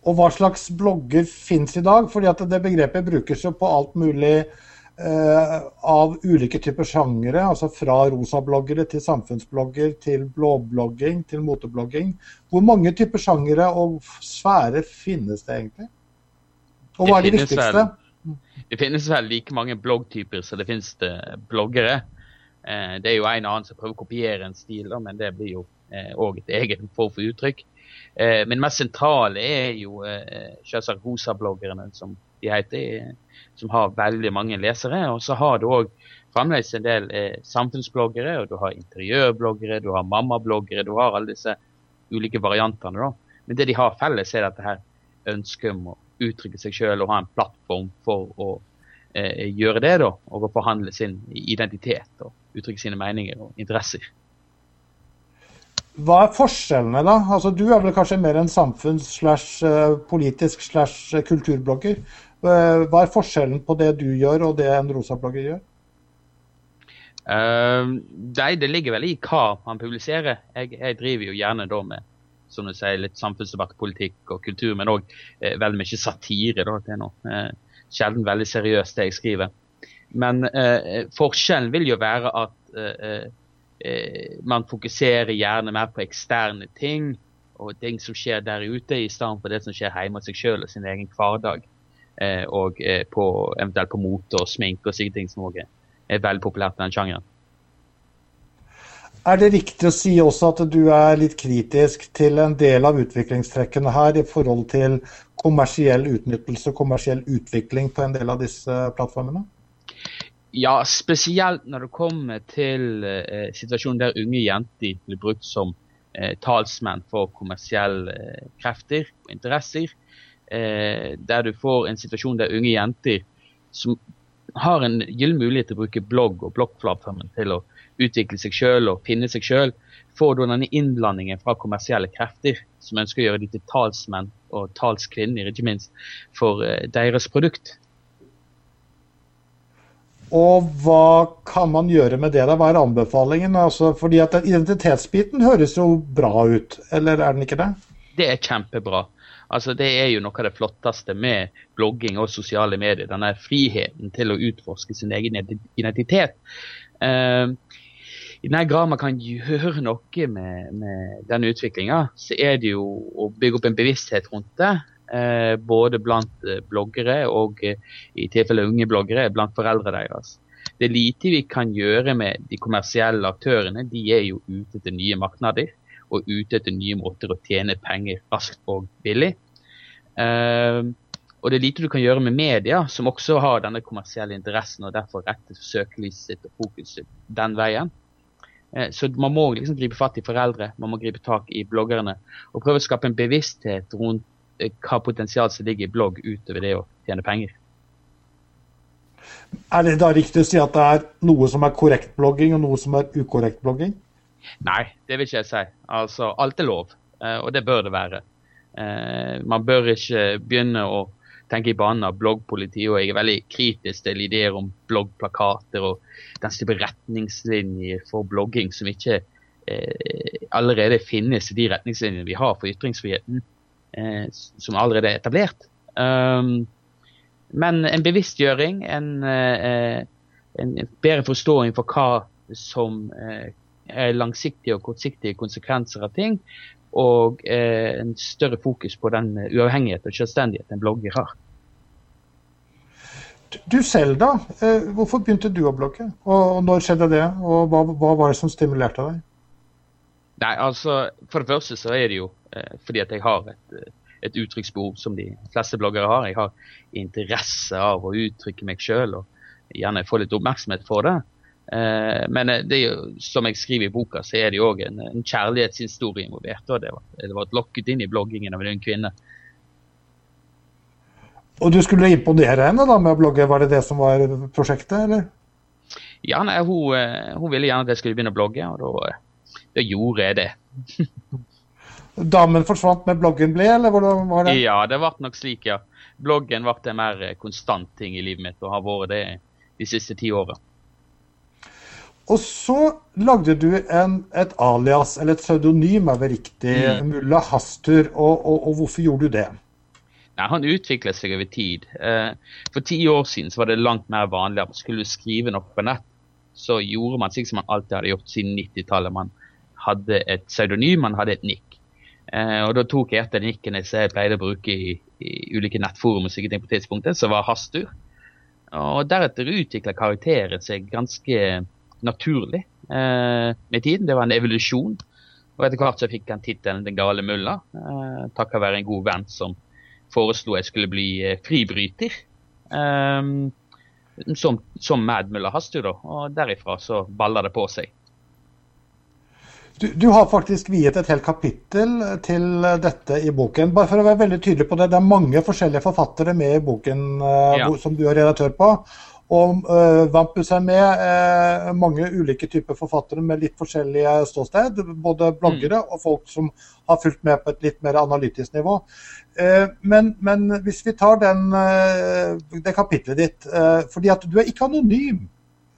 Og hva slags blogger finnes i dag? Fordi at det begrepet brukes jo på alt mulig eh, av ulike typer sjangere. Altså fra rosabloggere til samfunnsblogger til blåblogging til moteblogging. Hvor mange typer sjangere og sfære finnes det egentlig? Og hva er det viktigste? Vel, det finnes vel like mange bloggtyper som det finnes det bloggere. Eh, det er jo en og annen som prøver å kopiere en stil, men det blir jo òg eh, et eget form for uttrykk. Eh, men mest sentrale er jo selvsagt rosabloggerne, som de heter, som har veldig mange lesere. Og så har du òg fremdeles en del samfunnsbloggere, og du har interiørbloggere, du har mammabloggere, du har alle disse ulike variantene. da. Men det de har felles, er dette her ønsket om å uttrykke seg sjøl og ha en plattform for å gjøre det, da, og å forhandle sin identitet. og uttrykke sine meninger og interesser. Hva er forskjellene, da? Altså, du er vel kanskje mer en samfunns- slash eh, politisk slash eh, kulturblogger. Eh, hva er forskjellen på det du gjør og det en rosa-blogger gjør? Uh, nei, det ligger vel i hva man publiserer. Jeg, jeg driver jo gjerne da med som du sier, litt samfunnsdebatt, politikk og kultur, men òg eh, veldig mye satire. da, til noe. Eh, sjelden veldig seriøst det jeg skriver. Men eh, forskjellen vil jo være at eh, eh, man fokuserer gjerne mer på eksterne ting og ting som skjer der ute, i stedet for det som skjer hjemme hos seg sjøl og sin egen hverdag. Eh, og eh, på, eventuelt på mote og sminke og slike ting som også er veldig populært i den sjangeren. Er det riktig å si også at du er litt kritisk til en del av utviklingstrekkene her i forhold til kommersiell utnyttelse og kommersiell utvikling på en del av disse plattformene? Ja, spesielt når det kommer til eh, situasjonen der unge jenter blir brukt som eh, talsmenn for kommersielle eh, krefter og interesser. Eh, der du får en situasjon der unge jenter som har en gyllen mulighet til å bruke blogg og bloggplattformen til å utvikle seg sjøl og finne seg sjøl, får da denne innblandingen fra kommersielle krefter som ønsker å gjøre dem til talsmenn og talskvinner, ikke minst, for uh, deres produkt. Og hva kan man gjøre med det? da? Hva er anbefalingen? Altså, fordi at Identitetsbiten høres jo bra ut, eller er den ikke det? Det er kjempebra. Altså, det er jo noe av det flotteste med blogging og sosiale medier. Denne friheten til å utforske sin egen identitet. Uh, I den grad man kan gjøre noe med, med denne utviklinga, så er det jo å bygge opp en bevissthet rundt det. Uh, både blant uh, bloggere og i tilfelle unge bloggere blant foreldre deres. Det er lite vi kan gjøre med de kommersielle aktørene. De er jo ute til nye markeder og ute etter nye måter å tjene penger raskt og billig. Og det er lite du kan gjøre med media, som også har denne kommersielle interessen og derfor retter søkelyset og fokuset den veien. Så man må liksom gripe fatt i foreldre, man må gripe tak i bloggerne og prøve å skape en bevissthet rundt hva potensial som ligger i blogg utover det å tjene penger. Er det da riktig å si at det er noe som er korrekt blogging og noe som er ukorrekt blogging? Nei, det vil ikke jeg si. Altså, alt er lov, eh, og det bør det være. Eh, man bør ikke begynne å tenke i banen av bloggpoliti, og jeg er veldig kritisk til ideer om bloggplakater og den type retningslinjer for blogging som ikke eh, allerede finnes i de retningslinjene vi har for ytringsfriheten, eh, som allerede er etablert. Um, men en bevisstgjøring, en, eh, en, bedre forståing for hva som eh, Eh, langsiktige og kortsiktige konsekvenser av ting. Og eh, en større fokus på den uavhengighet og selvstendighet en blogger har. Du selv, da? Eh, hvorfor begynte du å blogge? Og når skjedde det? Og hva, hva var det som stimulerte deg? Nei, altså, For det første så er det jo eh, fordi at jeg har et, et uttrykksbehov som de fleste bloggere har. Jeg har interesse av å uttrykke meg sjøl og gjerne få litt oppmerksomhet for det. Eh, men eh, det er jo, som jeg skriver i boka, så er det jo òg en, en, kjærlighetshistorie involvert. og Det var, det var lokket inn i bloggingen av en ung kvinne. Og du skulle imponere henne da med å blogge, var det det som var prosjektet, eller? Ja, nei, hun, eh, hun ville gjerne at jeg skulle begynne å blogge, og da, da gjorde jeg det. Damen forsvant med bloggen ble, eller hvordan var det? Ja, det ble nok slik, ja. Bloggen ble en mer konstant ting i livet mitt, og har vært det de siste ti åra. Og så lagde du en, et alias, eller et pseudonym, er vel riktig, mm. Mulla Hastur. Og, og, og, hvorfor gjorde du det? Nei, Han utviklet seg over tid. Eh, for ti år siden så var det langt mer vanlig at man skulle skrive noe på nett. Så gjorde man slik som man alltid hadde gjort siden 90-tallet. Man hadde et pseudonym, han hadde et nikk. Eh, og Da tok jeg et av nikkene som jeg pleide å bruke i, i ulike nettforum, og sikkert på tidspunktet, som var Hastur. Og Deretter utvikla karakteren seg ganske naturlig eh, med tiden. Det var en evolusjon. Og etter hvert så fikk han tittelen Den gale mulla, eh, takket være en god venn som foreslo jeg skulle bli eh, fribryter. Eh, som, som Mad Mulla Hastur, da. Og derifra så baller det på seg. Du, du, har faktisk viet et helt kapittel til dette i boken. Bare for å være veldig tydelig på det, Det er mange forskjellige forfattere med i boken uh, ja. som du er redaktør på. Og uh, Vampus er med uh, mange ulike typer forfattere med litt forskjellige ståsted. Både bloggere mm. og folk som har fulgt med på et litt mer analytisk nivå. Uh, men, men, hvis vi tar den, det kapitlet ditt fordi at du er ikke anonym,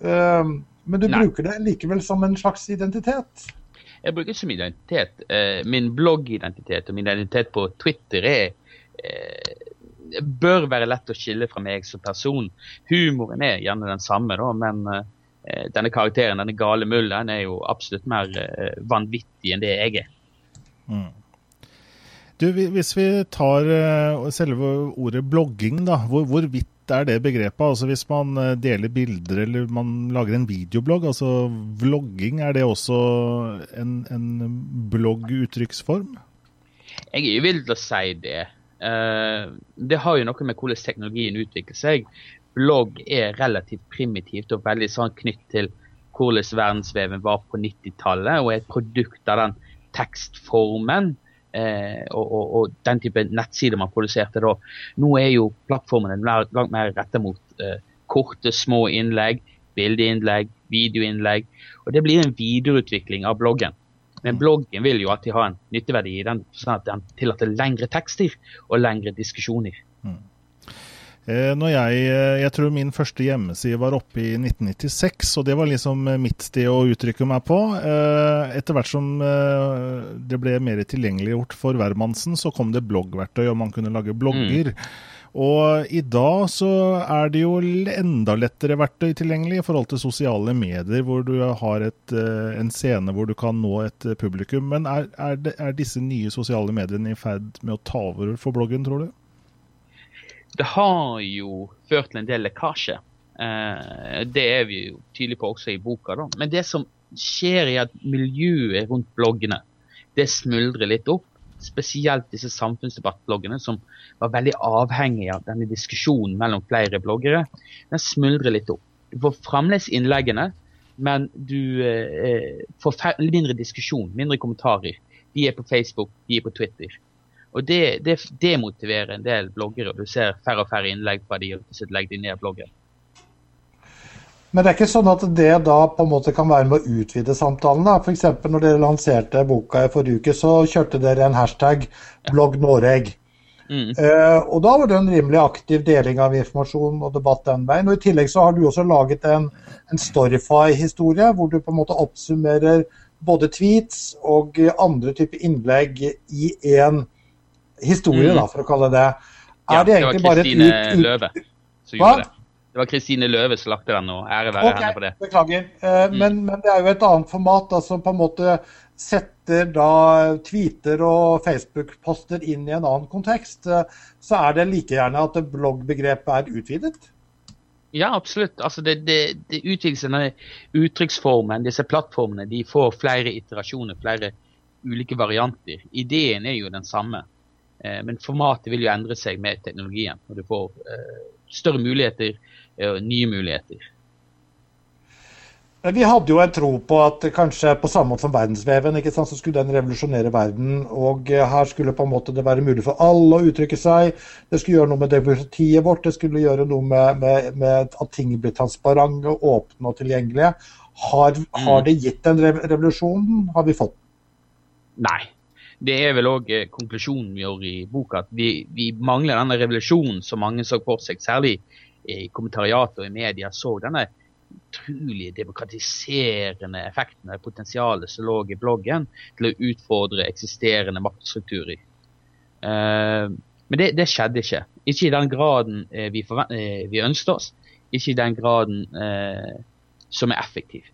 men du Nei. bruker det likevel som en slags identitet? Jeg bruker som identitet. Min bloggidentitet og min identitet på Twitter er bør være lett å skille fra meg som person. Humoren er gjerne den samme, da, men uh, denne karakteren, denne gale mullen, er jo absolutt mer vanvittig enn det jeg er. Mm. Du, Hvis vi tar selve ordet blogging, da, hvor, hvor vidt er det begrepet? Altså Hvis man deler bilder eller man lager en videoblogg, altså vlogging, er det også en, en blogguttrykksform? Jeg til å si det. Uh, det har jo noe med hvordan teknologien utvikler seg. Blogg er relativt primitivt og veldig sånn knytt til hvordan verdensveven var på 90-tallet, og er et produkt av den tekstformen eh, og, og, og, den type nettsider man produserte da. Nå er jo plattformene langt mer rettet mot eh, korte, små innlegg, bildeinnlegg, videoinnlegg. Og det blir en videreutvikling av bloggen. Men bloggen vil jo alltid ha en nytteverdi i den sånn at den tillater lengre tekster og lengre diskusjoner. Mm. Eh, når jeg, eh, jeg tror min første hjemmeside var oppe i 1996, og det var liksom eh, mitt sted å uttrykke meg på. Etter hvert som det ble mer tilgjengeliggjort for hvermannsen, så kom det bloggverktøy, og man kunne lage blogger. Mm. Og i dag så er det jo enda lettere verktøy tilgjengelig i forhold til sosiale medier, hvor du har et, en scene hvor du kan nå et publikum. Men er, er, det, er disse nye sosiale mediene i ferd med å ta over for bloggen, tror du? Det har jo ført til en del lekkasje. Eh, det er vi jo tydelige på også i boka. da. Men det som skjer i at miljøet rundt bloggene, det smuldrer litt opp. Spesielt disse samfunnsdebattbloggene som var veldig avhengige av denne diskusjonen mellom flere bloggere. Den smuldrer litt opp. Du får fremdeles innleggene, men du eh, får mindre diskusjon, mindre kommentarer. De er på Facebook, de er på Twitter. Og det, det demotiverer en del bloggere. og Du ser færre og færre innlegg fra de som legger de ned bloggen. Men det er ikke sånn at det da på en måte kan være med å utvide samtalen? da? F.eks. når dere lanserte boka i forrige uke, så kjørte dere en hashtag 'blogg Noreg'. Mm. Uh, og da var det en rimelig aktiv deling av informasjon og debatt den veien. Og I tillegg så har du også laget en, en Storify-historie, hvor du på en måte oppsummerer både tweets og andre typer innlegg i én historie, mm. da, for å kalle det Er ja, det det var Kristine ut... Løve som gjorde det. Det var Kristine Løve som lagde den, og ære være okay, henne for det. Beklager. Uh, mm. men, men, det er jo et annet format da, som på en måte setter da tweeter og Facebook-poster inn i en annen kontekst. Uh, så er det like gjerne at bloggbegrepet er utvidet? Ja, absolutt. Altså det, det, det utvides denne uttrykksformen. Disse plattformene de får flere iterasjoner, flere ulike varianter. Ideen er jo den samme. Eh, men formatet vil jo endre seg med teknologien, og du får eh, større muligheter og nye muligheter. Vi hadde jo en tro på at kanskje på samme måte som verdensveven så skulle den revolusjonere verden. og eh, Her skulle på en måte det være mulig for alle å uttrykke seg. Det skulle gjøre noe med demokratiet vårt. Det skulle gjøre noe med, med, med at ting blir transparente, åpne og tilgjengelige. Har, har mm. det gitt den revolusjonen? Har vi fått Nei, det er vel òg eh, konklusjonen vi gjør i boka, at vi, vi, mangler denne revolusjonen som mange så for seg. Særlig i kommentariatet og i media så denne utrolig demokratiserende effekten av potensialet som lå i bloggen til å utfordre eksisterende maktstrukturer. Uh, men det, det, skjedde ikke. Ikke i den graden vi, vi, ønsket oss. Ikke i den graden som er effektiv.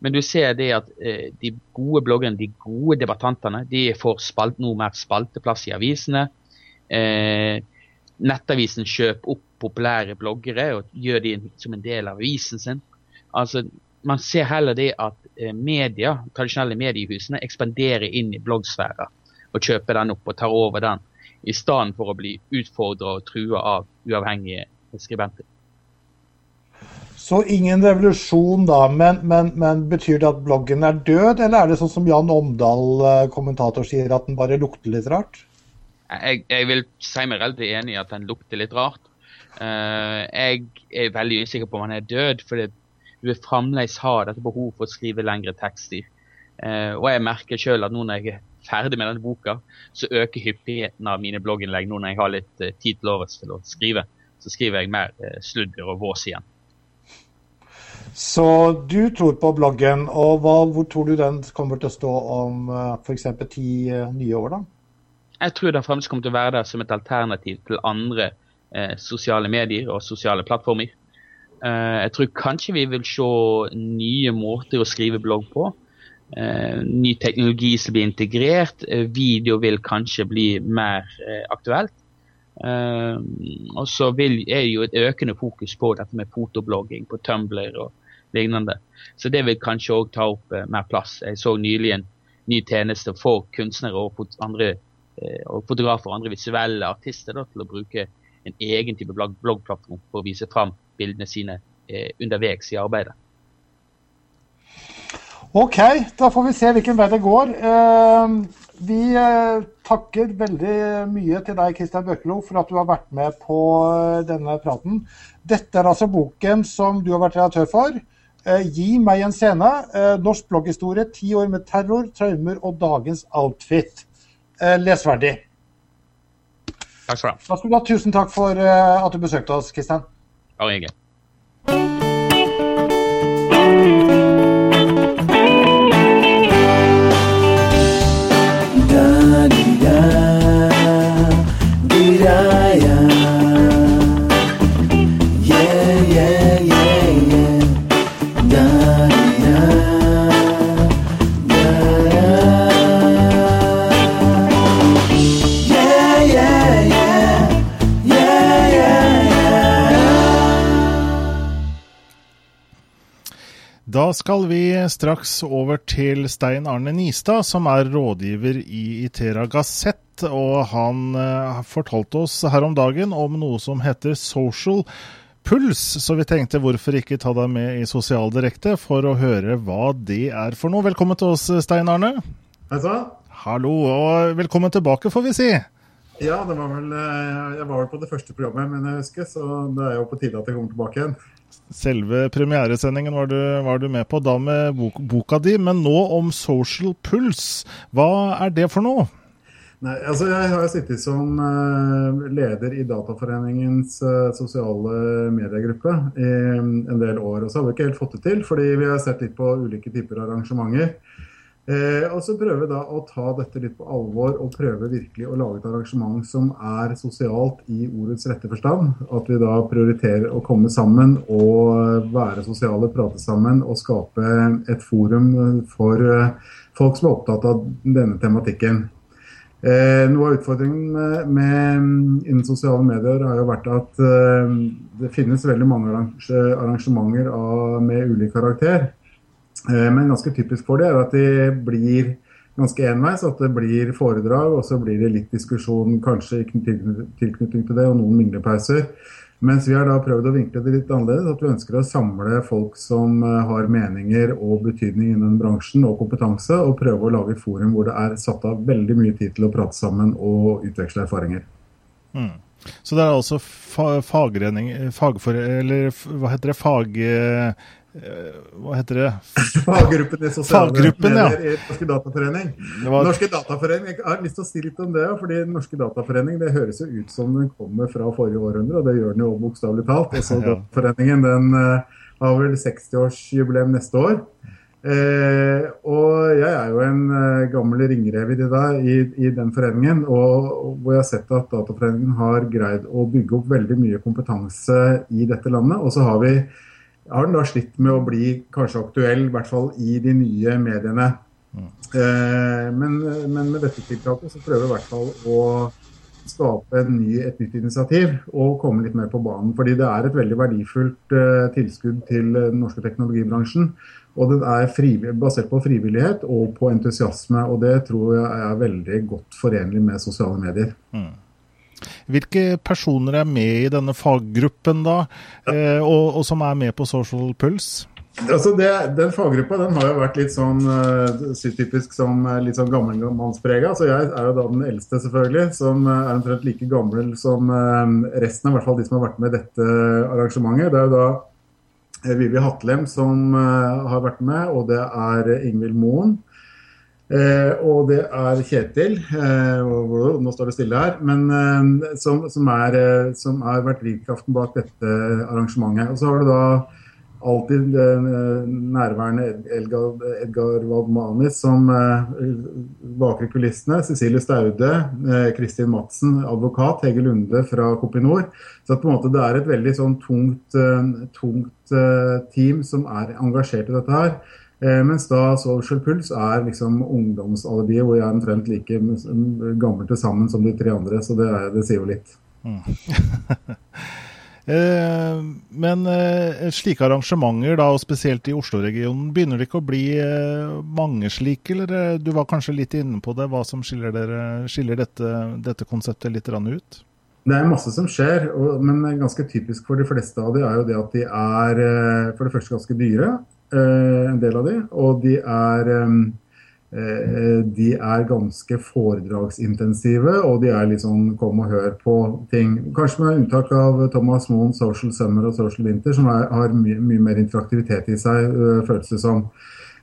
Men du ser det at eh, de gode bloggerne, de gode debattantene, de får spalt, noe mer spalteplass i avisene. Eh, nettavisen kjøper opp populære bloggere og gjør de som en del av avisen sin. Altså, man ser heller det at eh, media, tradisjonelle mediehusene ekspanderer inn i bloggsfæra og kjøper den opp og tar over den, i stedet for å bli utfordra og trua av uavhengige skribenter. Så ingen revolusjon da, men, men, men, betyr det at bloggen er død, eller er det sånn som Jan Omdal, eh, kommentator, sier, at den bare lukter litt rart? Jeg, jeg vil si meg relativt enig i at den lukter litt rart. Uh, jeg er veldig usikker på om han er død, fordi du vil fremdeles ha dette behov for å skrive lengre tekster. Uh, og jeg merker sjøl at nå når jeg er ferdig med denne boka, så øker hyppigheten av mine blogginnlegg nå når jeg har litt uh, tid til overs til å skrive. Så skriver jeg mer sludder og vås igjen. Så du tror på bloggen, og hva, hvor tror du den kommer til å stå om uh, eh, f.eks. ti uh, nye år? da? Jeg tror den fremdeles kommer til å være der som et alternativ til andre eh, sosiale medier og sosiale plattformer. Eh, jeg tror kanskje vi vil se nye måter å skrive blogg på. Eh, ny teknologi som blir integrert. Eh, video vil kanskje bli mer aktuelt. og så er det jo et økende fokus på dette med fotoblogging på Tumblr og lignende. Så det vil kanskje òg ta opp eh, mer plass. Jeg så nylig en ny tjeneste for kunstnere og, andre, eh, og fotografer og andre visuelle artister da, til å bruke en egen type blogg bloggplattform for å vise fram bildene sine eh, underveis i arbeidet. OK, da får vi se hvilken vei det går. Uh, vi eh, takker veldig mye til deg, Kristian Bøkelo, for at du har vært med på eh, denne praten. Dette er altså boken som du har vært redaktør for. Eh, gi meg en scene. Eh, norsk blogghistorie. Ti år med terror, traumer og dagens outfit. Eh, lesverdig. Takk skal du ha. Tusen takk for at du besøkte oss, Kristian. Bare hyggelig. Da skal vi straks over til Stein Arne Nistad, som er rådgiver i Itera Gassett. Og han eh, fortalte oss her om dagen om noe som heter social puls. Så vi tenkte hvorfor ikke ta deg med i Sosial Direkte for å høre hva det er for noe. Velkommen til oss, Stein Arne. Hei sann. Hallo, og velkommen tilbake, får vi si. Ja, det var vel, eh, jeg var vel på det første programmet, men jeg husker, så det er jo på tide at jeg kommer tilbake igjen. Selve premieresendingen var du, var du med på, da med bok, boka di. Men nå om social puls. Hva er det for noe? Nei, altså Jeg har sittet som eh, leder i Dataforeningens eh, sosiale mediegruppe i en del år. Og så har vi ikke helt fått det til, fordi vi har sett litt på ulike typer arrangementer. Eh, og så prøver vi da å ta dette litt på alvor og prøve virkelig å lage et arrangement som er sosialt i ordets rette forstand. At vi da prioriterer å komme sammen og være sosiale, prate sammen og skape et forum for eh, folk som er opptatt av denne tematikken. Eh, noe av utfordringen med, med innen sosiale medier har jo vært at eh, det finnes veldig mange arrangementer av, med ulik karakter. Eh, Men ganske typisk for det er at de blir ganske enveis. At det blir foredrag, og så blir det litt diskusjon kanskje i tilkny- tilknytning til det, og noen minglepauser. Mens vi har da prøvd å vinkle det litt annerledes. At vi ønsker å samle folk som eh, har meninger og betydning innen bransjen og kompetanse, og prøve å lage forum hvor det er satt av veldig mye tid til å prate sammen og utveksle erfaringer. Mm. Så det er altså fa Fag. Hva heter det? Fag... eh, Hva heter det? <laughs> Faggruppen i Faggruppen, ja. i Norske Dataforening. var, Norske Dataforening, Jeg har lyst til å si litt om det. fordi Norske Dataforening det høres jo ut som den kommer fra forrige århundre, og det gjør den jo bokstavelig talt. Også <laughs> Ja. Dataforeningen den uh, har vel 60-årsjubileum neste år. Uh, og jeg er jo en uh, gammel ringrev i, i, i den foreningen, og, og hvor jeg har sett at Dataforeningen har greid å bygge opp veldig mye kompetanse i dette landet. Og så har vi har den da slitt med å bli kanskje aktuell, i hvert fall i de nye mediene. Eh, men, men med dette tiltaket så prøver vi i hvert fall å skape ny, et nytt initiativ og komme litt mer på banen. Fordi det er et veldig verdifullt eh, tilskudd til den norske teknologibransjen. Og den er basert på frivillighet og på entusiasme. Og det tror jeg er veldig godt forenlig med sosiale medier. Hvilke personer er med i denne faggruppen, da, eh, og, og som er med på Social Puls? Altså det, den faggruppa den har jo vært litt sånn så typisk som uh, litt sånn gammelmannsprega. Så jeg er jo da den eldste, selvfølgelig, som er omtrent like gammel som resten av i hvert fall de som har vært med i dette arrangementet. Det er jo da Vivi Hatlem som har vært med, og det er Ingvild Moen. Eh, og det er Kjetil, eh, og, nå står det stille her, men eh, som, som, er, eh, som har vært drivkraften bak dette arrangementet. Og så har du da alltid eh, nærværende Edgar, Edgar Waldmanis som eh, baker kulissene. Cecilie Staude, Kristin Madsen, advokat. Hege Lunde fra Kopinor. Så på en måte det er et veldig sånn tungt, tungt team som er engasjert i dette her. Eh, mens da Social Pulse er liksom ungdomsalibiet, hvor jeg er omtrent like gammel til sammen som de tre andre. Så det, er, det sier jo litt. <laughs> Eh, men eh, slike arrangementer, da, og spesielt i Oslo-regionen, begynner det ikke å bli eh, mange slike? Eller du var kanskje litt inne på det, hva som skiller, dere, skiller dette, dette konseptet litt ut? Det er masse som skjer, og, men ganske typisk for de fleste av de er jo det at de er for det første ganske dyre, en del av de. Og de er, eh, Eh, de er ganske foredragsintensive, og de er litt sånn kom og hør på ting. Kanskje med unntak av Thomas Moen, Social Summer og Social Winter, som er, har mye, mye, mer interaktivitet i seg, øh, føles det som.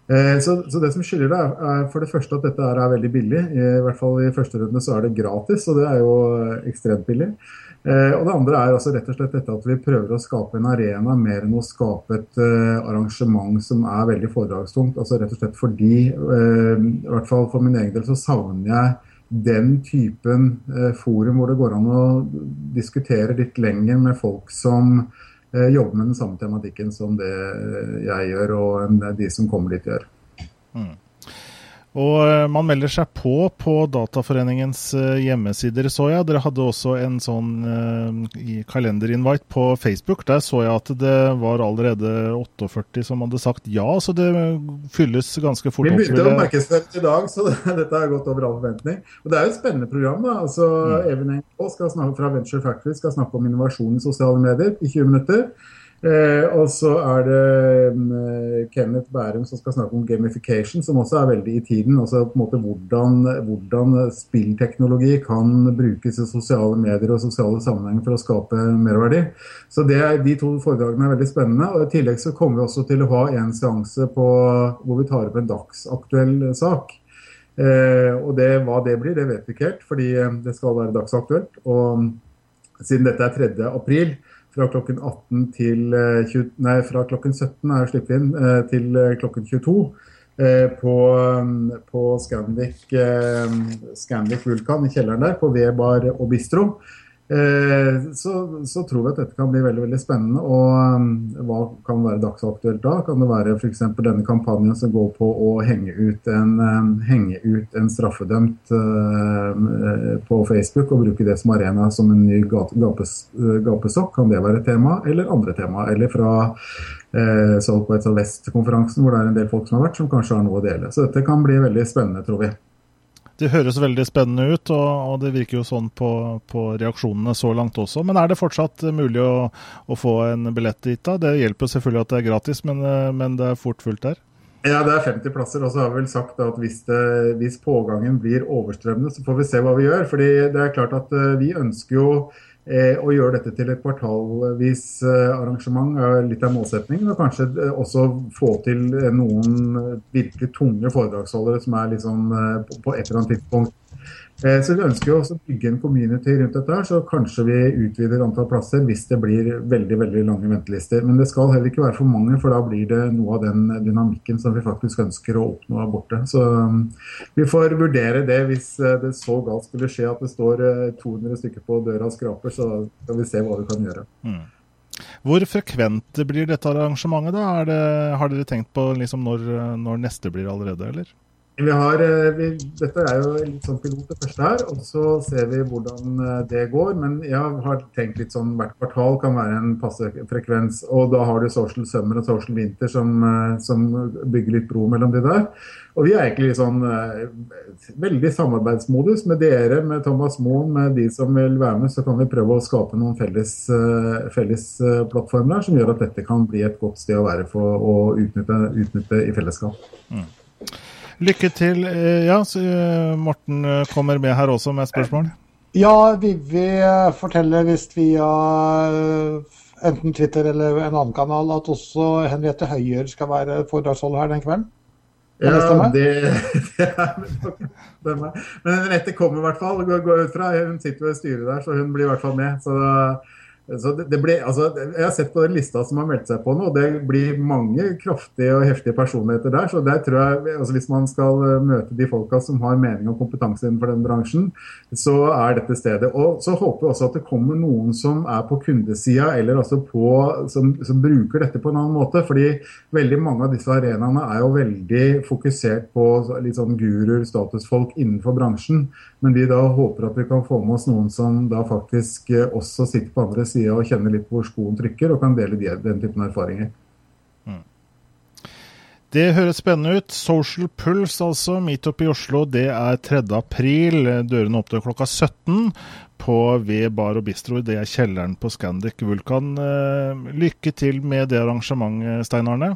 Eh, så, så, det som skiller det, er, for det første at dette er, veldig billig. I hvert fall i første runde så er det gratis, og det er jo ekstremt billig. Eh, og Det andre er altså rett og slett dette at vi prøver å skape en arena mer enn å skape et uh, arrangement som er veldig foredragstungt. Altså rett og slett fordi, uh, i hvert fall for min egen del, så savner jeg den typen forum hvor det går an å diskutere litt lenger med folk som jobber med den samme tematikken som det jeg gjør, og de som kommer dit gjør. Mm. Og eh, man melder seg på på Dataforeningens eh, hjemmesider, så jeg. Dere hadde også en sånn uh, kalenderinvite på Facebook. Der så jeg at det var allerede 48 som hadde sagt ja, så det fylles ganske fort opp. Vi begynte å markedsføre i dag, så <laughs> dette har gått over all forventning. Og Det er jo et spennende program. da. Altså, mm. Even Engel fra Venture Factory skal snakke om innovasjon i sosiale medier i 20 minutter. Eh, og så er det um, Kenneth Bærum som skal snakke om gamification, som også er veldig i tiden. altså på en måte Hvordan, hvordan spillteknologi kan brukes i sosiale medier og sosiale sammenhenger for å skape merverdi. Så det, De to foredragene er veldig spennende. og I tillegg så kommer vi også til å ha en seanse på, hvor vi tar opp en dagsaktuell sak. Eh, og det, Hva det blir, det vet vi ikke helt, fordi eh, det skal være dagsaktuelt. og Siden dette er 3. april, fra klokken 18 til 20, eh, nei, fra klokken 17 er eh, til eh, klokken 22 på, på Scandic, Scandic, Vulkan i kjelleren der, på V-bar og bistro. Eh, så, så, tror vi at dette kan bli veldig veldig spennende. Og um, hva kan være dagsaktuelt da? Kan det være f.eks. denne kampanjen som går på å henge ut en, um, henge ut en straffedømt uh, på Facebook og bruke det som arena som en ny gapes, gapesokk? Kan det være et tema? Eller andre tema? Eller fra South by West-konferansen, hvor det er en del folk som har vært, som kanskje har noe å dele. Så dette kan bli veldig spennende, tror vi. Det høres veldig spennende ut, og, og det virker jo sånn på, på, reaksjonene så langt også. Men er det fortsatt mulig å, å få en billett dit? da? Det hjelper selvfølgelig at det er gratis, men, eh, men det er fort fullt der? Ja, det er 50 plasser. Og så har vi vel sagt at hvis, det, hvis pågangen blir overstrømmende, så får vi se hva vi gjør. Fordi det er klart at eh, vi ønsker jo å gjøre dette til et kvartalvis eh, arrangement er litt av målsettingen. Og kanskje eh, også få til noen virkelig tunge foredragsholdere som er liksom på et eller annet tidspunkt Eh, så Vi ønsker jo også å bygge en community rundt dette, her, så kanskje vi utvider antall plasser hvis det blir veldig veldig lange ventelister. Men det skal heller ikke være for mange, for da blir det noe av den dynamikken som vi faktisk ønsker å oppnå er borte. Så um, vi får vurdere det hvis eh, det så galt skulle skje at det står 200 eh, stykker på døra og skraper, så skal vi se hva vi kan gjøre. Mm. Hvor frekvent blir dette arrangementet? da? Det, har dere tenkt på liksom når, når neste blir allerede, eller? Vi har, eh, vi, dette er jo litt sånn pilot det første her, og så ser vi hvordan eh, det går. Men jeg har tenkt litt sånn hvert kvartal kan være en passe frekvens. Og da har du Social Summer og Social Winter som, eh, som bygger litt bro mellom de der. Og vi er egentlig sånn veldig samarbeidsmodus med dere, med Thomas Moen, med de som vil være med. Så kan vi prøve å skape noen felles, felles plattformer som gjør at dette kan bli et godt sted å være for å utnytte, utnytte i fellesskap. Mm. Lykke til. Eh, ja, så Morten eh, kommer med her også med spørsmål. Ja, Vivi forteller visst via enten Twitter eller en annen kanal at også Henriette Høyer skal være foredragsholder her den kvelden. Ja, det, <laughs> det er. Men Henriette kommer i hvert fall. Går ut fra. Hun sitter ved styret der, så hun blir i hvert fall med. Så ble, altså, jeg har sett på den lista som har meldt seg på nå, og det blir mange kraftige og heftige personligheter der. så der tror jeg, altså Hvis man skal eh, møte de folka som har mening og kompetanse innenfor den bransjen, så er dette stedet. Og Så håper jeg også at det kommer noen som er på kundesida, eller altså på, som, som, bruker dette på en annen måte. fordi veldig mange av disse arenaene er jo veldig fokusert på litt sånn guruer, statusfolk innenfor bransjen. Men vi da håper at vi kan få med oss noen som da faktisk eh, også sitter på andre sida sida og kjenner litt hvor skoen trykker, og kan dele den typen erfaringer. Mm. Det høres spennende ut. Social Pulse, altså. Meetup i Oslo. Det er 3. april. Dørene åpner klokka 17 på Ved bar og bistro. Det er kjelleren på Scandic Vulkan. Eh, lykke til med det arrangementet, Stein Arne.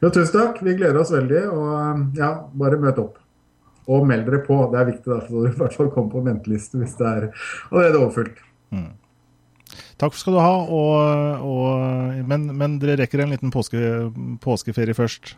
Ja, tusen takk. Vi gleder oss veldig. Og ja, bare møt opp. Og meld dere på. Det er viktig, da, så du i hvert fall kommer på venteliste hvis det er allerede overfylt. Mm. Takk skal du ha. Og, og, men, men, dere rekker en liten påske, påskeferie først?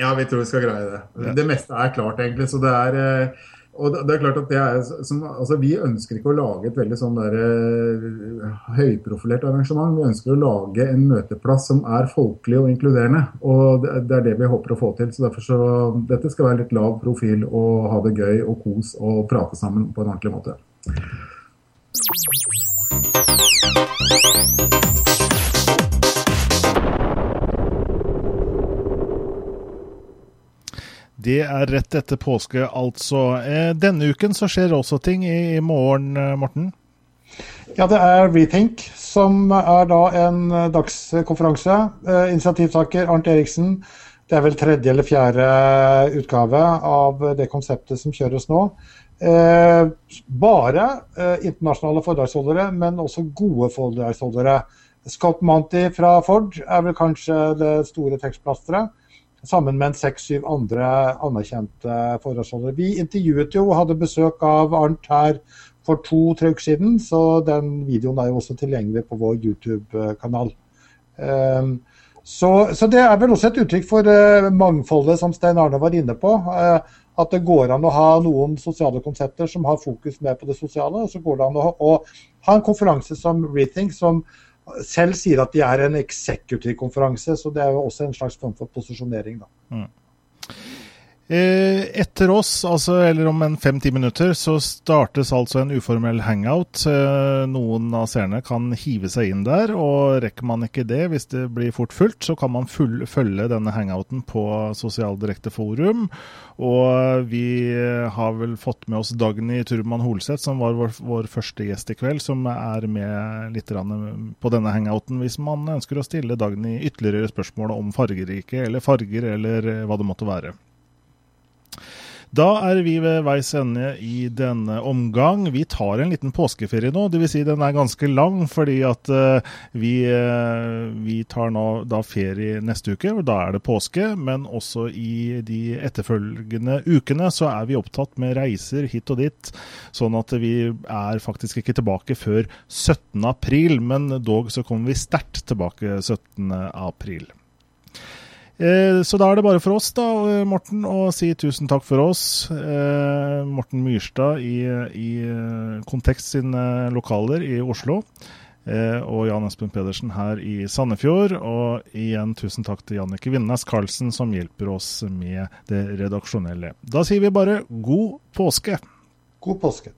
Ja, vi tror vi skal greie det. Ja. Det meste er klart, egentlig. Så det er eh, og det er klart at det er, som, altså Vi ønsker ikke å lage et veldig sånn der, uh, høyprofilert arrangement. Vi ønsker å lage en møteplass som er folkelig og inkluderende. og Det, det er det vi håper å få til. så derfor så, Dette skal være litt lav profil og ha det gøy og kos og prate sammen på en ordentlig måte. Det er rett etter påske, altså. Eh, denne uken så skjer også ting i, morgen, eh, Morten? Ja, det er Rethink, som er da en eh, dagskonferanse. Initiativtaker Arnt Eriksen. Det er vel tredje eller fjerde utgave av det konseptet som kjøres nå. Bare internasjonale foredragsholdere, men også gode foredragsholdere. Scott Monty fra Ford er vel kanskje det store tekstplasteret sammen med seks-syv andre anerkjente foredragsholdere. Vi intervjuet jo og hadde besøk av Arnt her for to-tre uker siden, så den videoen er jo også tilgjengelig på vår YouTube-kanal. Um, så, så, det er vel også et uttrykk for uh, mangfoldet som Stein Arne var inne på. Uh, at det går an å ha noen sosiale konsepter som har fokus mer på det sosiale. Og så går det an å, å ha en konferanse som Rethink, som selv sier at de er en executive-konferanse, så det er jo også en slags form for posisjonering. da. Mm. Eh, etter oss, altså, eller om en fem-ti minutter, så startes altså en uformell hangout. Eh, noen av seerne kan hive seg inn der, og rekker man ikke det hvis det blir fort fullt, så kan man full, følge denne hangouten på Sosial Forum. Og vi har vel fått med oss Dagny Turman Holseth, som var vår, vår, første gjest i kveld, som er med litt på denne hangouten hvis man ønsker å stille Dagny ytterligere spørsmål om fargerike eller farger, eller hva det måtte være. Da er vi ved veis ende i denne omgang. Vi tar en liten påskeferie nå. Dvs. Si den er ganske lang, fordi at uh, vi, uh, vi, tar nå da ferie neste uke. og Da er det påske. Men også i de etterfølgende ukene så er vi opptatt med reiser hit og dit. Sånn at vi er faktisk ikke tilbake før 17. april, men dog så kommer vi sterkt tilbake 17. april. Eh, så da er det bare for oss, da, eh, Morten, å si tusen takk for oss. Eh, Morten Myrstad i, i Kontekst sine lokaler i Oslo. og Jan Espen Pedersen her i Sandefjord. Og igjen tusen takk til Jannike Vindnes Karlsen, som hjelper oss med det redaksjonelle. Da sier vi bare god påske. God påske.